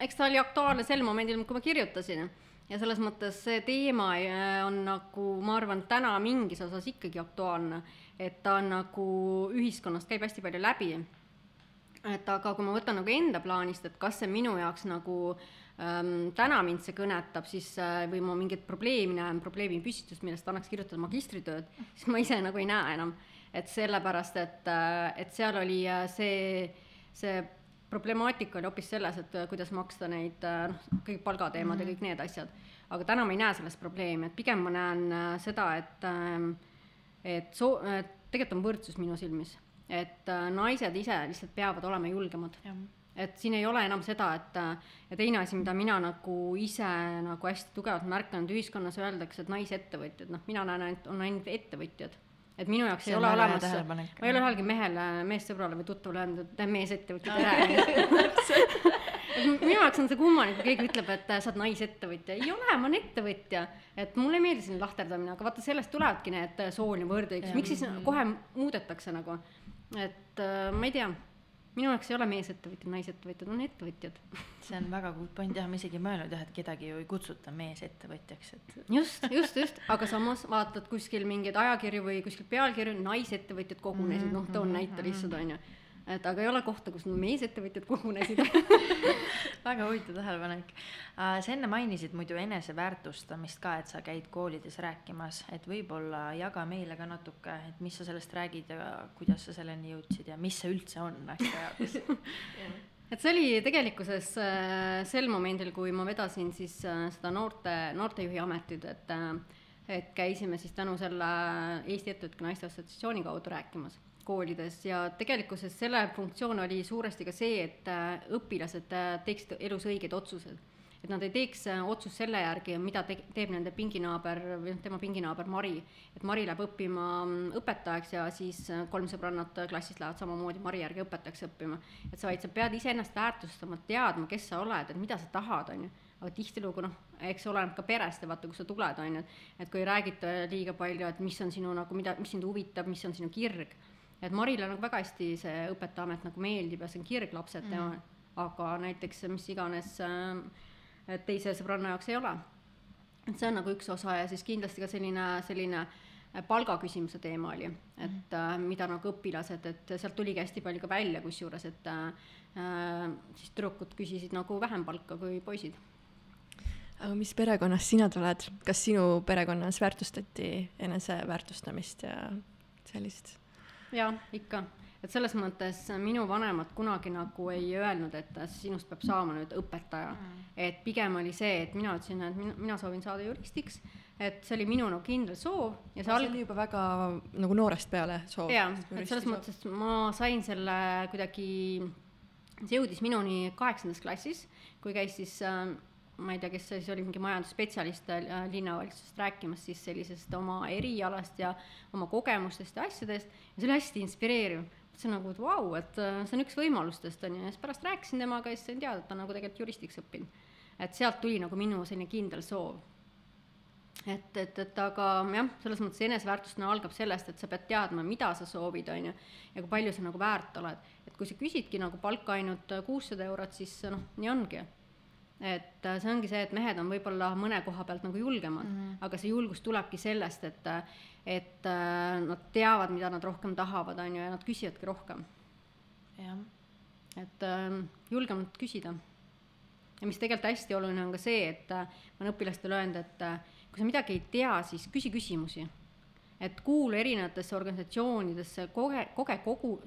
eks ta oli aktuaalne sel momendil, kui ma kirjutasin ja selles mõttes see teema äh, on nagu, ma arvan, täna mingis osas ikkagi aktuaalne, et ta on nagu ühiskonnast käib hästi palju läbi. et aga kui ma võtan nagu enda plaanist, et kas see minu jaoks nagu ähm, täna mind see kõnetab, siis äh, või ma mingit probleemi näen, probleemi püstitust, millest annaks kirjutada magistritööd, siis ma ise nagu ei näe enam. et sellepärast, et, äh, et seal oli äh, see, see problemaatika oli hoopis selles, et äh, kuidas maksta neid äh, noh, kõik palgateemad mm -hmm. ja kõik need asjad. aga täna ma ei näe selles probleemi, et pigem ma näen äh, seda, et ähm, et soo-, tegelikult on võrdsus minu silmis, et naised ise lihtsalt peavad olema julgemad. et siin ei ole enam seda, et ja teine asi, mida mina nagu ise nagu hästi tugevalt märkan, et ühiskonnas öeldakse, et naisettevõtjad, noh, mina näen ainult, on ainult ettevõtjad et minu jaoks see ei ole olemas, ma ei ole ühelgi mehele, meessõbrale või tuttavale öelnud, et meesettevõtja tere minu jaoks on see kummaline, kui keegi ütleb, et sa oled naisettevõtja, ei ole, ma olen ettevõtja. et mulle ei meeldi selline lahterdamine, aga vaata sellest tulevadki need sooline võrdõiguslikkus, miks siis kohe muudetakse nagu, et äh, ma ei tea minu jaoks ei ole meesettevõtjad, naisettevõtjad, on ettevõtjad. see on väga good point jah, ma isegi ei mõelnud jah, et kedagi ju ei kutsuta meesettevõtjaks, et. just, just, just, aga samas vaatad kuskil mingeid ajakirju või kuskil pealkirju, naisettevõtjad kogunesid, noh, toon näite lihtsalt onju et aga ei ole kohta, kus meesettevõtjad kogunesid väga huvitav tähelepanek. Äh, sa enne mainisid muidu eneseväärtustamist ka, et sa käid koolides rääkimas, et võib-olla jaga meile ka natuke, et mis sa sellest räägid ja kuidas sa selleni jõudsid ja mis see üldse on naiste jaoks et see oli tegelikkuses äh, sel momendil, kui ma vedasin siis äh, seda noorte, noortejuhi ametit, et et käisime siis tänu selle Eesti Ettevõtete Naiste Assotsiatsiooni kaudu rääkimas koolides ja tegelikkuses selle funktsioon oli suuresti ka see, et äh, õpilased äh, teeksid elus õigeid otsuseid. et nad ei teeks äh, otsust selle järgi, mida te-, teeb nende pinginaaber või noh, tema pinginaaber Mari. et Mari läheb õppima mm, õpetajaks ja siis kolm sõbrannat klassist lähevad samamoodi Mari järgi õpetajaks õppima. et sa vaid, sa pead iseennast väärtustama, teadma, kes sa oled, et mida sa tahad, on ju aga tihtilugu noh, eks oleneb ka perest ja vaata, kust sa tuled, on ju, et et kui ei räägita liiga palju, et mis on sinu nagu, mida, mis sind huvitab, mis on sinu kirg, et Marile nagu väga hästi see õpetajaamet nagu meeldib ja see on kirglapsed mm. tema, aga näiteks mis iganes äh, teise sõbranna jaoks ei ole. et see on nagu üks osa ja siis kindlasti ka selline, selline palgaküsimuse teema oli, et äh, mida nagu õpilased, et sealt tuligi hästi palju ka välja, kusjuures, et äh, siis tüdrukud küsisid nagu vähem palka kui poisid aga mis perekonnast sina tuled, kas sinu perekonnas väärtustati eneseväärtustamist ja sellist? Jaa, ikka. et selles mõttes minu vanemad kunagi nagu ei öelnud, et sinust peab saama nüüd õpetaja mm.. et pigem oli see, et mina ütlesin, et mina, mina soovin saada juristiks, et see oli minu nagu kindel soov ja see alg-. see oli juba väga nagu noorest peale soov. jaa, et selles soov. mõttes, ma sain selle kuidagi, see jõudis minuni kaheksandas klassis, kui käis siis äh, ma ei tea, kes see siis oli, mingi majandusspetsialist äh, linnavalitsusest rääkimas siis sellisest oma erialast ja oma kogemustest ja asjadest ja see oli hästi inspireeriv. mõtlesin nagu, et vau, et äh, see on üks võimalustest, on ju, ja siis pärast rääkisin temaga ja siis sain teada, et ta on nagu tegelikult juristiks õppinud. et sealt tuli nagu minu selline kindel soov. et, et, et aga jah, selles mõttes eneseväärtustamine algab sellest, et sa pead teadma, mida sa soovid, on ju, ja kui palju sa nagu väärt oled. et kui sa küsidki nagu palka ainult kuussada eurot, siis noh, nii ongi et äh, see ongi see, et mehed on võib-olla mõne koha pealt nagu julgemad mm, -hmm. aga see julgus tulebki sellest, et, et äh, nad teavad, mida nad rohkem tahavad, on ju, ja nad küsivadki rohkem. jah. et äh, julgemalt küsida. ja mis tegelikult hästi oluline on ka see, et ma olen õpilastele öelnud, et kui sa midagi ei tea, siis küsi küsimusi. et kuulu erinevatesse organisatsioonidesse, koge, koge kogu,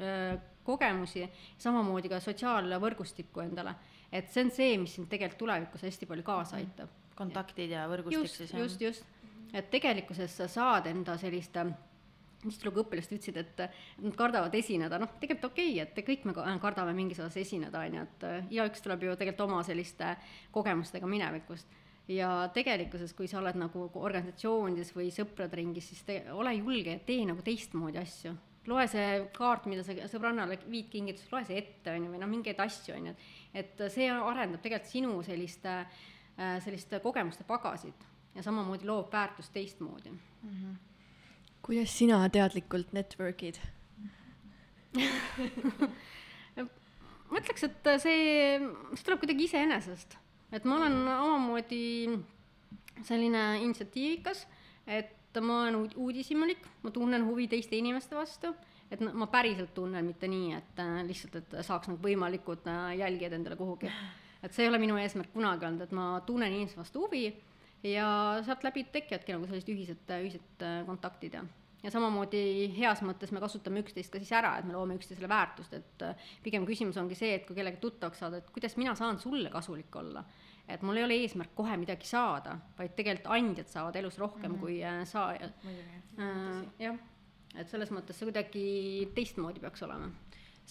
kogemusi, samamoodi ka sotsiaalvõrgustikku endale et see on see, mis sind tegelikult tulevikus hästi palju kaasa mhm. aitab. kontaktid ja võrgustik just, siis. just, just, et tegelikkuses sa saad enda sellist tihtilugu õpilased ütlesid, et nad kardavad esineda, noh, tegelikult okei okay,, et kõik me kardame mingis osas esineda, on ju, et igaüks tuleb ju tegelikult oma selliste kogemustega minevikust. ja tegelikkuses, kui sa oled nagu organisatsioonides või sõprade ringis, siis te, ole julge ja tee nagu teistmoodi asju loe see kaart, mida sa sõbrannale viid kingituseks, loe see ette, on ju, või noh, mingeid asju, on ju, et see arendab tegelikult sinu sellist, äh, sellist kogemuste pagasit ja samamoodi loob väärtust teistmoodi mm. -hmm. kuidas sina teadlikult network'id ma ütleks, et see, see tuleb kuidagi iseenesest, et ma olen omamoodi selline initsiatiivikas, et ma olen uudishimulik, ma tunnen huvi teiste inimeste vastu et ma päriselt tunnen, mitte nii, et äh, lihtsalt, et saaks nagu võimalikud äh, jälgijad endale kuhugi. et see ei ole minu eesmärk kunagi olnud, et ma tunnen inimeste vastu huvi ja sealt läbi tekivadki nagu sellised ühised, ühised äh, kontaktid ja ja samamoodi heas mõttes me kasutame üksteist ka siis ära, et me loome üksteisele väärtust, et pigem küsimus ongi see, et kui kellegagi tuttavaks saada, et kuidas mina saan sulle kasulik olla. Et mul ei ole eesmärk kohe midagi saada, vaid tegelikult andjad saavad elus rohkem mm -hmm. kui äh, saajad. Äh, jah, et selles mõttes see kuidagi teistmoodi peaks olema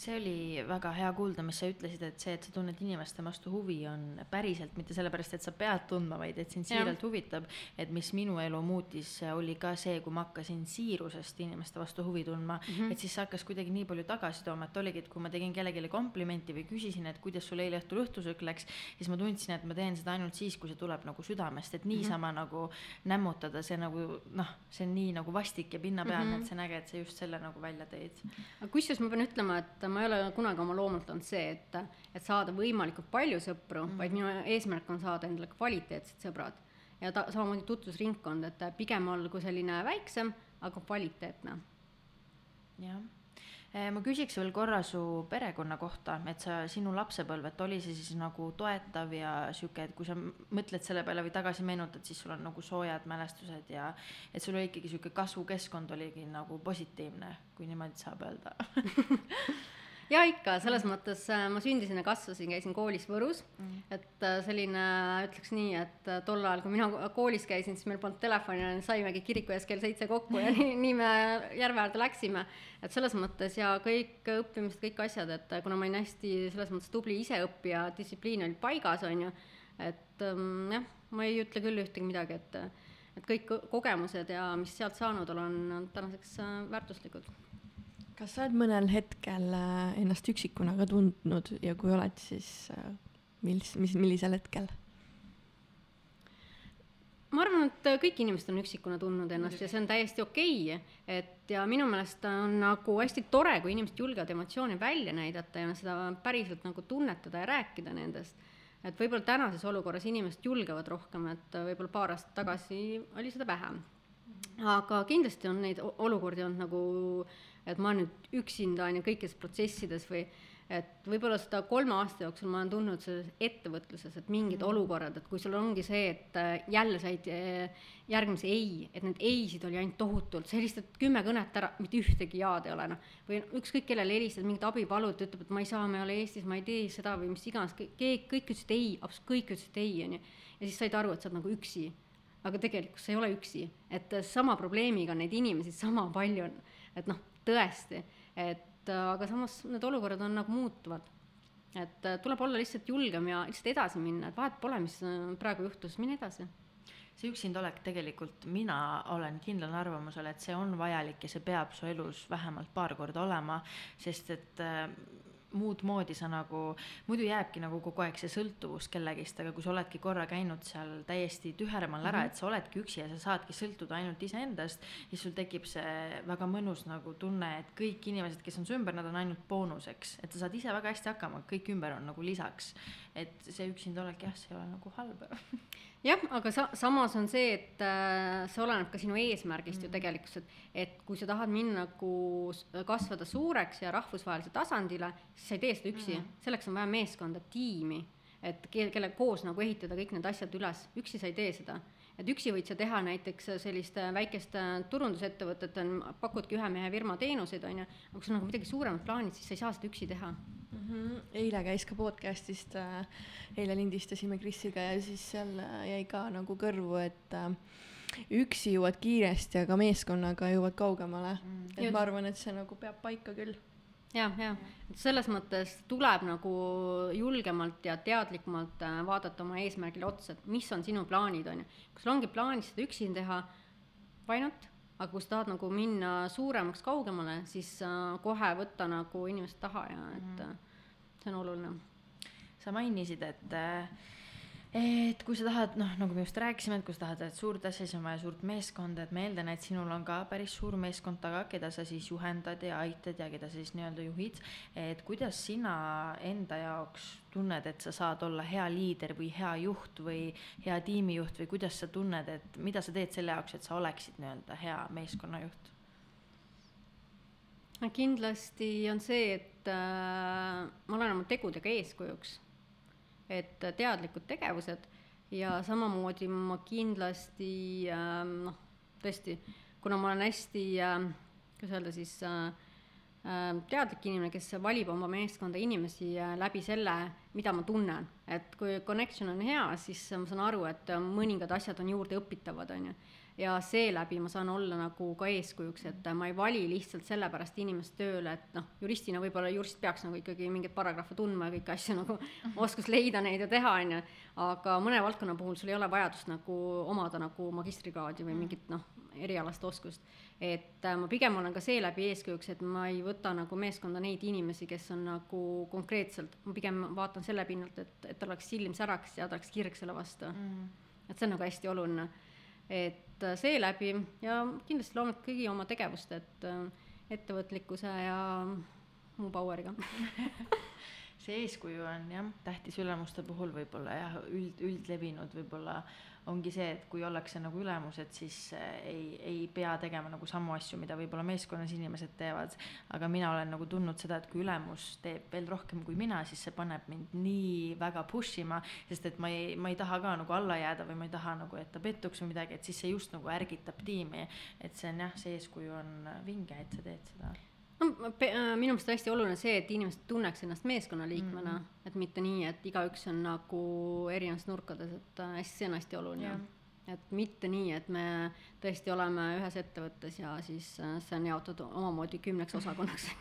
see oli väga hea kuulda, mis sa ütlesid, et see, et sa tunned inimeste vastu huvi, on päriselt mitte sellepärast, et sa pead tundma, vaid et sind siiralt huvitab. et mis minu elu muutis, oli ka see, kui ma hakkasin siirusest inimeste vastu huvi tundma mm, -hmm. et siis see hakkas kuidagi nii palju tagasi tooma, et oligi, et kui ma tegin kellelegi komplimenti või küsisin, et kuidas sul eile õhtul õhtusöök läks, siis ma tundsin, et ma teen seda ainult siis, kui see tuleb nagu südamest, et niisama mm -hmm. nagu nämmutada, see nagu noh, see on nii nagu vastik ja pinnapealne mm, -hmm. et see on äge, et sa just selle nagu välja tõid. kusjuures ma pean ütlema, et ma ei ole kunagi oma loomult olnud see, et, et saada võimalikult palju sõpru mm, -hmm. vaid minu eesmärk on saada endale kvaliteetsed sõbrad. ja ta, samamoodi tutvusringkond, et pigem olgu selline väiksem, aga kvaliteetne. jah eh, ma küsiks veel korra su perekonna kohta, et sa, sinu lapsepõlv, et oli see siis nagu toetav ja sihuke, et kui sa mõtled selle peale või tagasi meenutad, siis sul on nagu soojad mälestused ja et sul oli ikkagi sihuke kasvukeskkond oligi nagu positiivne, kui niimoodi saab öelda ja ikka, selles mõttes äh, ma sündisin ja kasvasin, käisin koolis Võrus mm., et äh, selline, ütleks nii, et äh, tol ajal, kui mina koolis käisin, siis meil polnud telefoni, saimegi kiriku ees kell seitse kokku ja nii, nii me järve äärde läksime. et selles mõttes ja kõik õppimised, kõik asjad, et kuna ma olin hästi selles mõttes tubli iseõppija, distsipliin oli paigas, on ju, et ähm, jah, ma ei ütle küll ühtegi midagi, et et kõik kogemused ja mis sealt saanud olen, on tänaseks väärtuslikud kas sa oled mõnel hetkel äh, ennast üksikuna ka tundnud ja kui oled, siis äh, mis, mis, millisel hetkel? ma arvan, et kõik inimesed on üksikuna tundnud ennast ja see on täiesti okei okay., et ja minu meelest on nagu hästi tore, kui inimesed julgevad emotsioone välja näidata ja seda päriselt nagu tunnetada ja rääkida nendest. et võib-olla tänases olukorras inimesed julgevad rohkem, et võib-olla paar aastat tagasi oli seda vähem. aga kindlasti on neid olukordi olnud nagu et ma nüüd üksinda on ju kõikides protsessides või et võib-olla seda kolme aasta jooksul ma olen tundnud selles ettevõtluses, et mingid mm. olukorrad, et kui sul ongi see, et äh, jälle said äh, järgmise ei, et neid ei-sid oli ainult tohutult, sa helistad kümme kõnet ära, mitte ühtegi jaad ei ole noh. või ükskõik kellele helistad, mingit abi palud, ta ütleb, et ma ei saa, ma ei ole Eestis, ma ei tee seda või mis iganes, keegi, kõik ütlesid ei, absoluutselt kõik ütlesid ei, on ju. ja siis said aru, et sa oled nagu üksi. aga tegelikult sa ei ole üksi, et sama probleemiga on neid inimesi sama palju, et noh tõesti, et äh, aga samas need olukorrad on nagu muutuvad. et äh, tuleb olla lihtsalt julgem ja lihtsalt edasi minna, et vahet pole, mis äh, praegu juhtus, mine edasi. See üksindolek tegelikult, mina olen kindlal arvamusel, et see on vajalik ja see peab su elus vähemalt paar korda olema, sest et muud moodi sa nagu, muidu jääbki nagu kogu aeg see sõltuvus kellegist, aga kui sa oledki korra käinud seal täiesti tühermal ära mm, -hmm. et sa oledki üksi ja sa saadki sõltuda ainult iseendast, siis sul tekib see väga mõnus nagu tunne, et kõik inimesed, kes on su ümber, nad on ainult boonuseks, et sa saad ise väga hästi hakkama, kõik ümber on nagu lisaks. Et see üksinda olek jah, see ei ole nagu halb. Jah, aga sa-, samas on see, et äh, see oleneb ka sinu eesmärgist mm. ju tegelikult, et et kui sa tahad minna nagu kasvada suureks ja rahvusvahelisele tasandile, siis sa ei tee seda üksi. Mm., selleks on vaja meeskonda, tiimi, et ke-, kellega koos nagu ehitada kõik need asjad üles, üksi sa ei tee seda et üksi võid sa teha näiteks sellist väikest turundusettevõtet, on, pakudki ühe mehe firma teenuseid, on ju, aga kui sul on nagu midagi suuremat plaanid, siis sa ei saa seda üksi teha mm. -hmm. eile käis ka podcast'ist äh,, eile lindistasime Krisiga ja siis seal äh, jäi ka nagu kõrvu, et äh, üksi jõuad kiiresti, aga meeskonnaga jõuad kaugemale mm.. et Just. ma arvan, et see nagu peab paika küll jah, et selles mõttes tuleb nagu julgemalt ja teadlikumalt äh, vaadata oma eesmärgile otsa, et mis on sinu plaanid, on ju. kui sul ongi plaanis seda üksinda teha, why not, aga kui sa tahad nagu minna suuremaks, kaugemale, siis äh, kohe võtta nagu inimest taha ja et mm. see on oluline. sa mainisid, et äh, et kui sa tahad, noh, nagu me just rääkisime, et kui sa tahad suurt asja, siis on vaja suurt meeskonda, et ma eeldan, et sinul on ka päris suur meeskond taga, keda sa siis juhendad ja aitad ja keda sa siis nii-öelda juhid. et kuidas sina enda jaoks tunned, et sa saad olla hea liider või hea juht või hea tiimijuht või kuidas sa tunned, et mida sa teed selle jaoks, et sa oleksid nii-öelda hea meeskonnajuht? kindlasti on see, et äh, ma olen oma tegudega eeskujuks et teadlikud tegevused ja samamoodi ma kindlasti ähm, noh, tõesti kuna ma olen hästi äh,, kuidas öelda siis äh, äh, teadlik inimene, kes valib oma meeskonda inimesi äh, läbi selle, mida ma tunnen. et kui connection on hea, siis ma saan aru, et äh, mõningad asjad on juurde õpitavad, on ju ja seeläbi ma saan olla nagu ka eeskujuks, et ma ei vali lihtsalt sellepärast inimest tööle, et noh, juristina võib-olla jurist peaks nagu ikkagi mingeid paragrahve tundma ja kõiki asju nagu oskus leida neid ja teha, on ju, aga mõne valdkonna puhul sul ei ole vajadust nagu omada nagu magistrikraadi või mingit noh, erialast oskust. et äh, ma pigem olen ka seeläbi eeskujuks, et ma ei võta nagu meeskonda neid inimesi, kes on nagu konkreetselt, ma pigem vaatan selle pinnalt, et, et tal oleks silm säraks ja ta oleks kirg selle vastu. Mm.. et see on nagu hästi oluline. Et äh, seeläbi ja kindlasti loomulikult kõigi oma tegevuste, et äh, ettevõtlikkuse ja muu power'iga. See eeskuju on jah, tähtis ülemuste puhul võib-olla jah, üld, üldlevinud võib-olla ongi see, et kui ollakse nagu ülemused, siis äh, ei, ei pea tegema nagu samu asju, mida võib-olla meeskonnas inimesed teevad. aga mina olen nagu tundnud seda, et kui ülemus teeb veel rohkem kui mina, siis see paneb mind nii väga push ima, sest et ma ei, ma ei taha ka nagu alla jääda või ma ei taha nagu, et ta pettuks või midagi, et siis see just nagu ärgitab tiimi. et see on jah, see eeskuju on vinge, et sa teed seda no äh, minu meelest on hästi oluline see, et inimesed tunneks ennast meeskonnaliikmena mm, -hmm. et mitte nii, et igaüks on nagu erinevates nurkades, et äh, hästi, see on hästi oluline yeah.. et mitte nii, et me tõesti oleme ühes ettevõttes ja siis äh, see on jaotatud omamoodi kümneks osakonnaks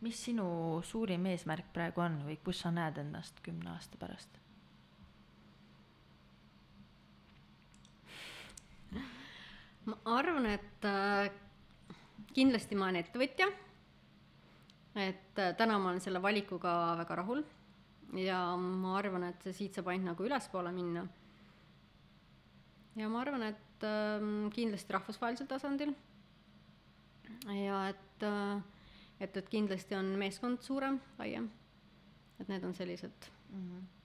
mis sinu suurim eesmärk praegu on või kus sa näed ennast kümne aasta pärast? ma arvan, et kindlasti ma olen ettevõtja. et äh, täna ma olen selle valikuga väga rahul ja ma arvan, et siit saab ainult nagu ülespoole minna. ja ma arvan, et äh, kindlasti rahvusvahelisel tasandil. ja et äh,, et, et kindlasti on meeskond suurem, laiem. et need on sellised mm. -hmm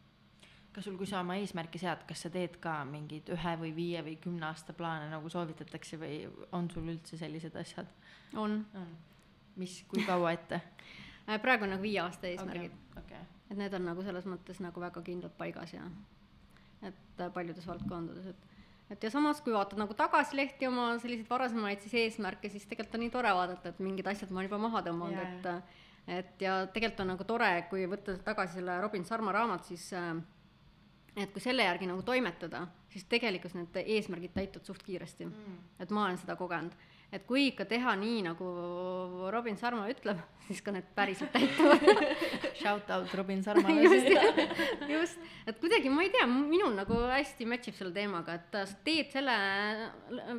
kas sul, kui sa oma eesmärki sead, kas sa teed ka mingeid ühe või viie või kümne aasta plaane nagu soovitatakse või on sul üldse sellised asjad? on, on.. mis, kui kaua ette äh, praegu on nagu viie aasta eesmärgid okay,. Okay. et need on nagu selles mõttes nagu väga kindlalt paigas ja et äh, paljudes valdkondades, et et ja samas, kui vaatad nagu tagasi lehti oma selliseid varasemaid siis eesmärke, siis tegelikult on nii tore vaadata, et mingid asjad ma olen juba maha tõmmanud, et äh, et ja tegelikult on nagu tore, kui võtta tagasi selle Robin Sarma raamat, siis äh, et kui selle järgi nagu toimetada, siis tegelikult need eesmärgid täituvad suht kiiresti. Mm.. et ma olen seda kogenud. Et kui ikka teha nii, nagu Robin Sarma ütleb, siis ka need päriselt täituvad. Shout out Robin Sarmale just, just, et kuidagi ma ei tea, minul nagu hästi match ib selle teemaga, et sa teed selle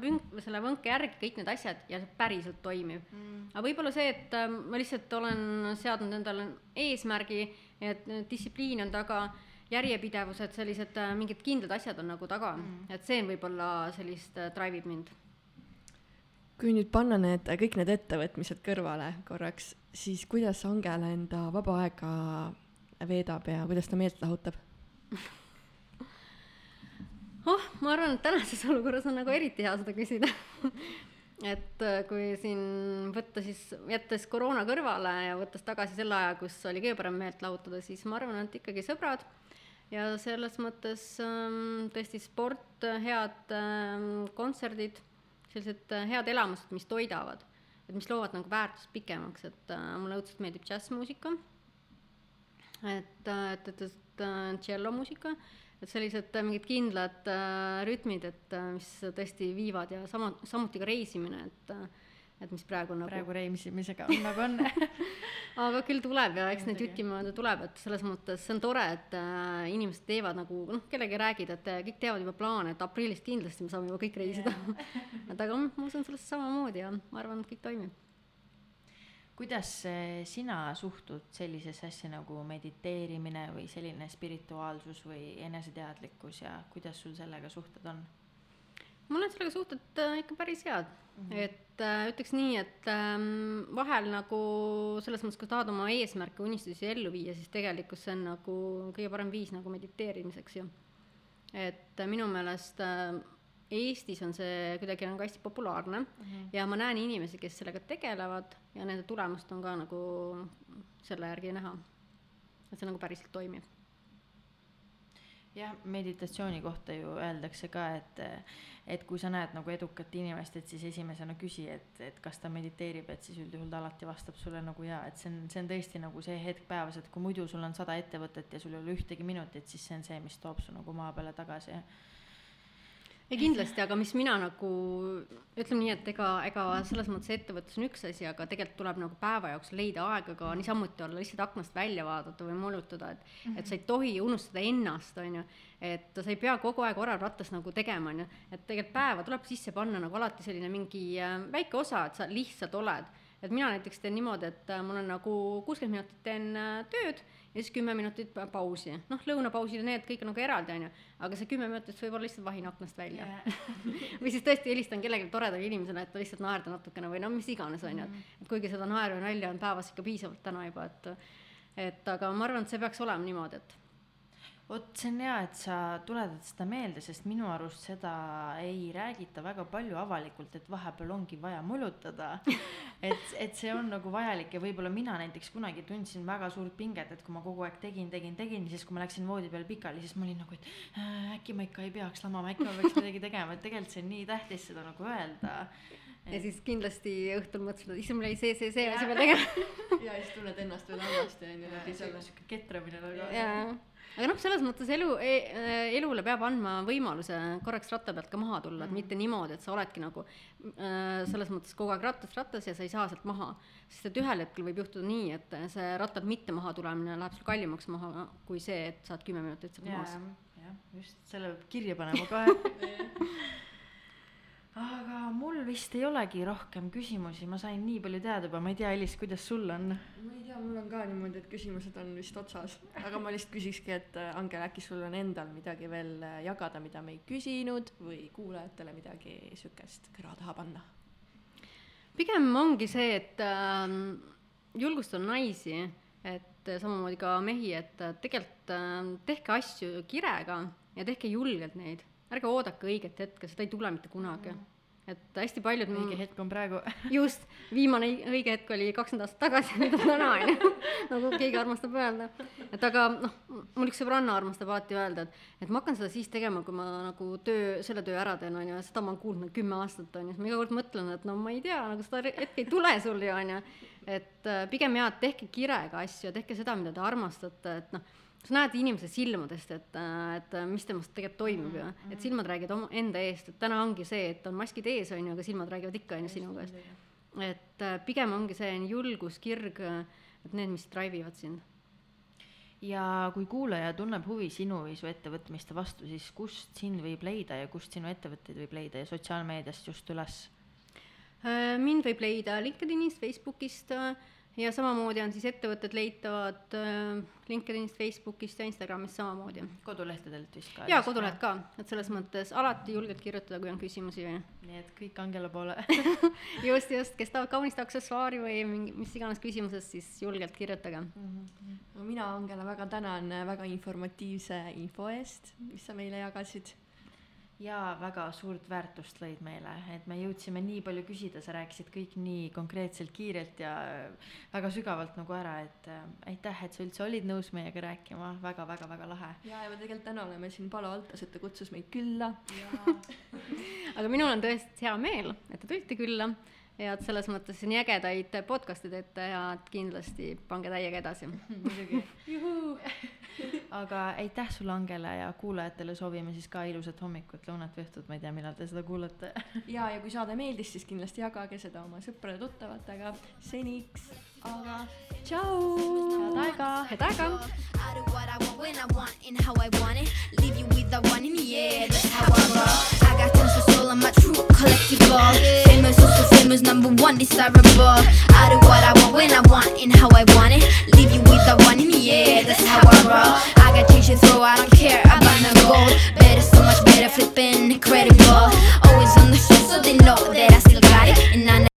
vünk, selle võnke järgi kõik need asjad ja see päriselt toimib. Mm.. aga võib-olla see, et äh, ma lihtsalt olen seadnud endale eesmärgi, et distsipliin on taga järjepidevused, sellised äh, mingid kindlad asjad on nagu taga mm., et see võib-olla sellist äh, drive ib mind kui nüüd panna need, kõik need ettevõtmised kõrvale korraks, siis kuidas Angela enda vaba aega veedab ja kuidas ta meelt lahutab? oh, ma arvan, et tänases olukorras on nagu eriti hea seda küsida et äh, kui siin võtta siis, jättes koroona kõrvale ja võttes tagasi selle aja, kus oli kõige parem meelt lahutada, siis ma arvan, et ikkagi sõbrad ja selles mõttes ähm, tõesti sport, head ähm, kontserdid sellised äh, head elamused, mis toidavad, et mis loovad nagu väärtust pikemaks, et äh, mulle õudselt meeldib džässmuusika, et, äh, et, et, et tšellomuusika, et sellised mingid kindlad äh, rütmid, et mis tõesti viivad ja sama, samuti ka reisimine, et äh, et mis praegu nagu praegu reisimisega on nagu on. Aga küll tuleb ja eks neid jutti mööda tuleb, et selles mõttes see on tore, et äh, inimesed teevad nagu noh, kellegi räägid, et äh, kõik teevad juba plaane, et aprillis kindlasti me saame juba kõik reisida. Et aga ma usun sellesse samamoodi ja ma arvan, et kõik toimib. Kuidas sina suhtud sellisesse asja nagu mediteerimine või selline spirituaalsus või eneseteadlikkus ja kuidas sul sellega suhted on? Mul on sellega suhted äh, ikka päris head mm, -hmm. et äh, ütleks nii, et ähm, vahel nagu selles mõttes, kui tahad oma eesmärke, unistusi ellu viia, siis tegelikult see on nagu kõige parem viis nagu mediteerimiseks ju. et äh, minu meelest äh, Eestis on see kuidagi nagu hästi populaarne mm -hmm. ja ma näen inimesi, kes sellega tegelevad ja nende tulemust on ka nagu selle järgi näha. et see nagu päriselt toimib jah, meditatsiooni kohta ju öeldakse ka, et, et kui sa näed nagu edukat inimest, et siis esimesena küsi, et, et kas ta mediteerib, et siis üldjuhul ta alati vastab sulle nagu jaa, et see on, see on tõesti nagu see hetk päevas, et kui muidu sul on sada ettevõtet ja sul ei ole ühtegi minutit, siis see on see, mis toob su nagu maa peale tagasi. Ei kindlasti, aga mis mina nagu ütleme nii, et ega, ega selles mõttes ettevõtlus on üks asi, aga tegelikult tuleb nagu päeva jooksul leida aega ka niisamuti olla, lihtsalt aknast välja vaadata või molutada, et mm, -hmm. et sa ei tohi unustada ennast, on ju. et sa ei pea kogu aeg orav rattas nagu tegema, on ju, et tegelikult päeva tuleb sisse panna nagu alati selline mingi äh, väike osa, et sa lihtsalt oled. et mina näiteks teen niimoodi, et äh, mul on nagu kuuskümmend minutit teen äh, tööd ja siis kümme minutit pa- pausi. noh, lõunapausid ja need kõik on nagu eraldi, on ju, aga see kümme minutit võib olla lihtsalt vahin aknast välja. Või siis tõesti helistan kellelegi toredale inimesele, et lihtsalt naerda natukene või no mis iganes, on ju, et et kuigi seda naeru ja nalja on päevas ikka piisavalt täna juba, et et aga ma arvan, et see peaks olema niimoodi, et vot see on hea, et sa tuletad seda meelde, sest minu arust seda ei räägita väga palju avalikult, et vahepeal ongi vaja mulutada. et, et see on nagu vajalik ja võib-olla mina näiteks kunagi tundsin väga suurt pinget, et kui ma kogu aeg tegin, tegin, tegin, siis kui ma läksin voodi peal pikali, siis ma olin nagu, et äh, äkki ma ikka ei peaks lamama, äkki ma peaks midagi tegema, et tegelikult see on nii tähtis seda nagu öelda. ja siis kindlasti õhtul mõtlesid, et issand, mul jäi see, see, see asi veel tegema. ja siis tunned ennast veel halvasti onju see on sihuke ketramine nagu. jaa, aga noh, selles mõttes elu e,, elule peab andma võimaluse korraks ratta pealt ka maha tulla, et mitte niimoodi, et sa oledki nagu äh, selles mõttes kogu aeg rattast rattas ja sa ei saa sealt maha. sest et ühel hetkel võib juhtuda nii, et see rattalt mitte maha tulemine läheb sul kallimaks maha kui see, et saad kümme minutit sealt jaa maas., jah, just selle peab kirja panema kohe. aga mul vist ei olegi rohkem küsimusi, ma sain nii palju teada juba, ma ei tea, Elis, kuidas sul on? ma ei tea, mul on ka niimoodi, et küsimused on vist otsas, aga ma lihtsalt küsikski, et äh, Angel, äkki sul on endal midagi veel äh, jagada, mida me ei küsinud või kuulajatele midagi siukest kõrva taha panna? pigem ongi see, et äh, julgustan naisi, et äh, samamoodi ka mehi, et tegelikult äh, tehke asju kirega ja tehke julgelt neid, ärge oodake õiget hetke, seda ei tule mitte kunagi. et hästi paljud õige hetk on praegu. just, viimane õi- õige hetk oli kakskümmend aastat tagasi, nüüd on täna, on ju, nagu keegi armastab öelda. et aga noh, mul üks sõbranna armastab alati öelda, et, et ma hakkan seda siis tegema, kui ma nagu töö, selle töö ära teen, on ju, seda ma olen kuulnud nagu kümme aastat, on ju, siis ma iga kord mõtlen, et no ma ei tea, nagu seda hetke ei tule sul ju, on ju. et äh, pigem jaa, et tehke kirega asju ja tehke seda, mida te armastate, et noh, sa näed inimese silmadest, et, et äh, mis temast tegelikult toimub ju, et silmad räägivad oma enda eest, et täna ongi see, et on maskid ees, on ju, aga silmad räägivad ikka, on ju, sinu käest. et äh, pigem ongi see julgus, kirg, et need, mis drive ivad sind. ja kui kuulaja tunneb huvi sinu või su ettevõtmiste vastu, siis kust sind võib leida ja kust sinu ettevõtteid võib leida ja sotsiaalmeediast just üles? Äh, mind võib leida LinkedInist, Facebookist äh, ja samamoodi on siis ettevõtted leitavad äh, LinkedInist, Facebookist ja Instagramist samamoodi. kodulehtedelt vist ka? ja koduleht ka, et selles mõttes alati julgelt kirjutada, kui on küsimusi või nii et kõik Angela poole. just, just, kes tahavad kaunist aksessuaari või mingi mis iganes küsimuses, siis julgelt kirjutage. no mina, Angela, väga tänan väga informatiivse info eest, mis sa meile jagasid. Ja väga suurt väärtust lõid meile, et me jõudsime nii palju küsida, sa rääkisid kõik nii konkreetselt, kiirelt ja väga sügavalt nagu ära, et äh, aitäh, et sa üldse olid nõus meiega rääkima väga,, väga-väga-väga lahe. ja, ja me tegelikult täna oleme siin Palo Altos, et ta kutsus meid külla. aga minul on tõesti hea meel, et te tulite külla ja et selles mõttes nii ägedaid podcast'e teete ja et kindlasti pange täiega edasi. muidugi. aga aitäh sulle, Angela ja kuulajatele soovime siis ka ilusat hommikut, lõunat või õhtut, ma ei tea, millal te seda kuulate. ja, ja kui saade meeldis, siis kindlasti jagage seda oma sõprade-tuttavatega. seniks aga tšau. head aega. head aega. I do what I want when I want and how I want it. Leave you with the one in the air. That's how I roll. I got tons of. I'm my true collectible. Famous, also famous, number one, desirable. I do what I want when I want and how I want it. Leave you with the one in the air, that's how I roll. I got changes, so I don't care about no gold. Better, so much better, flipping incredible. Always on the show, so they know that I still got it. And I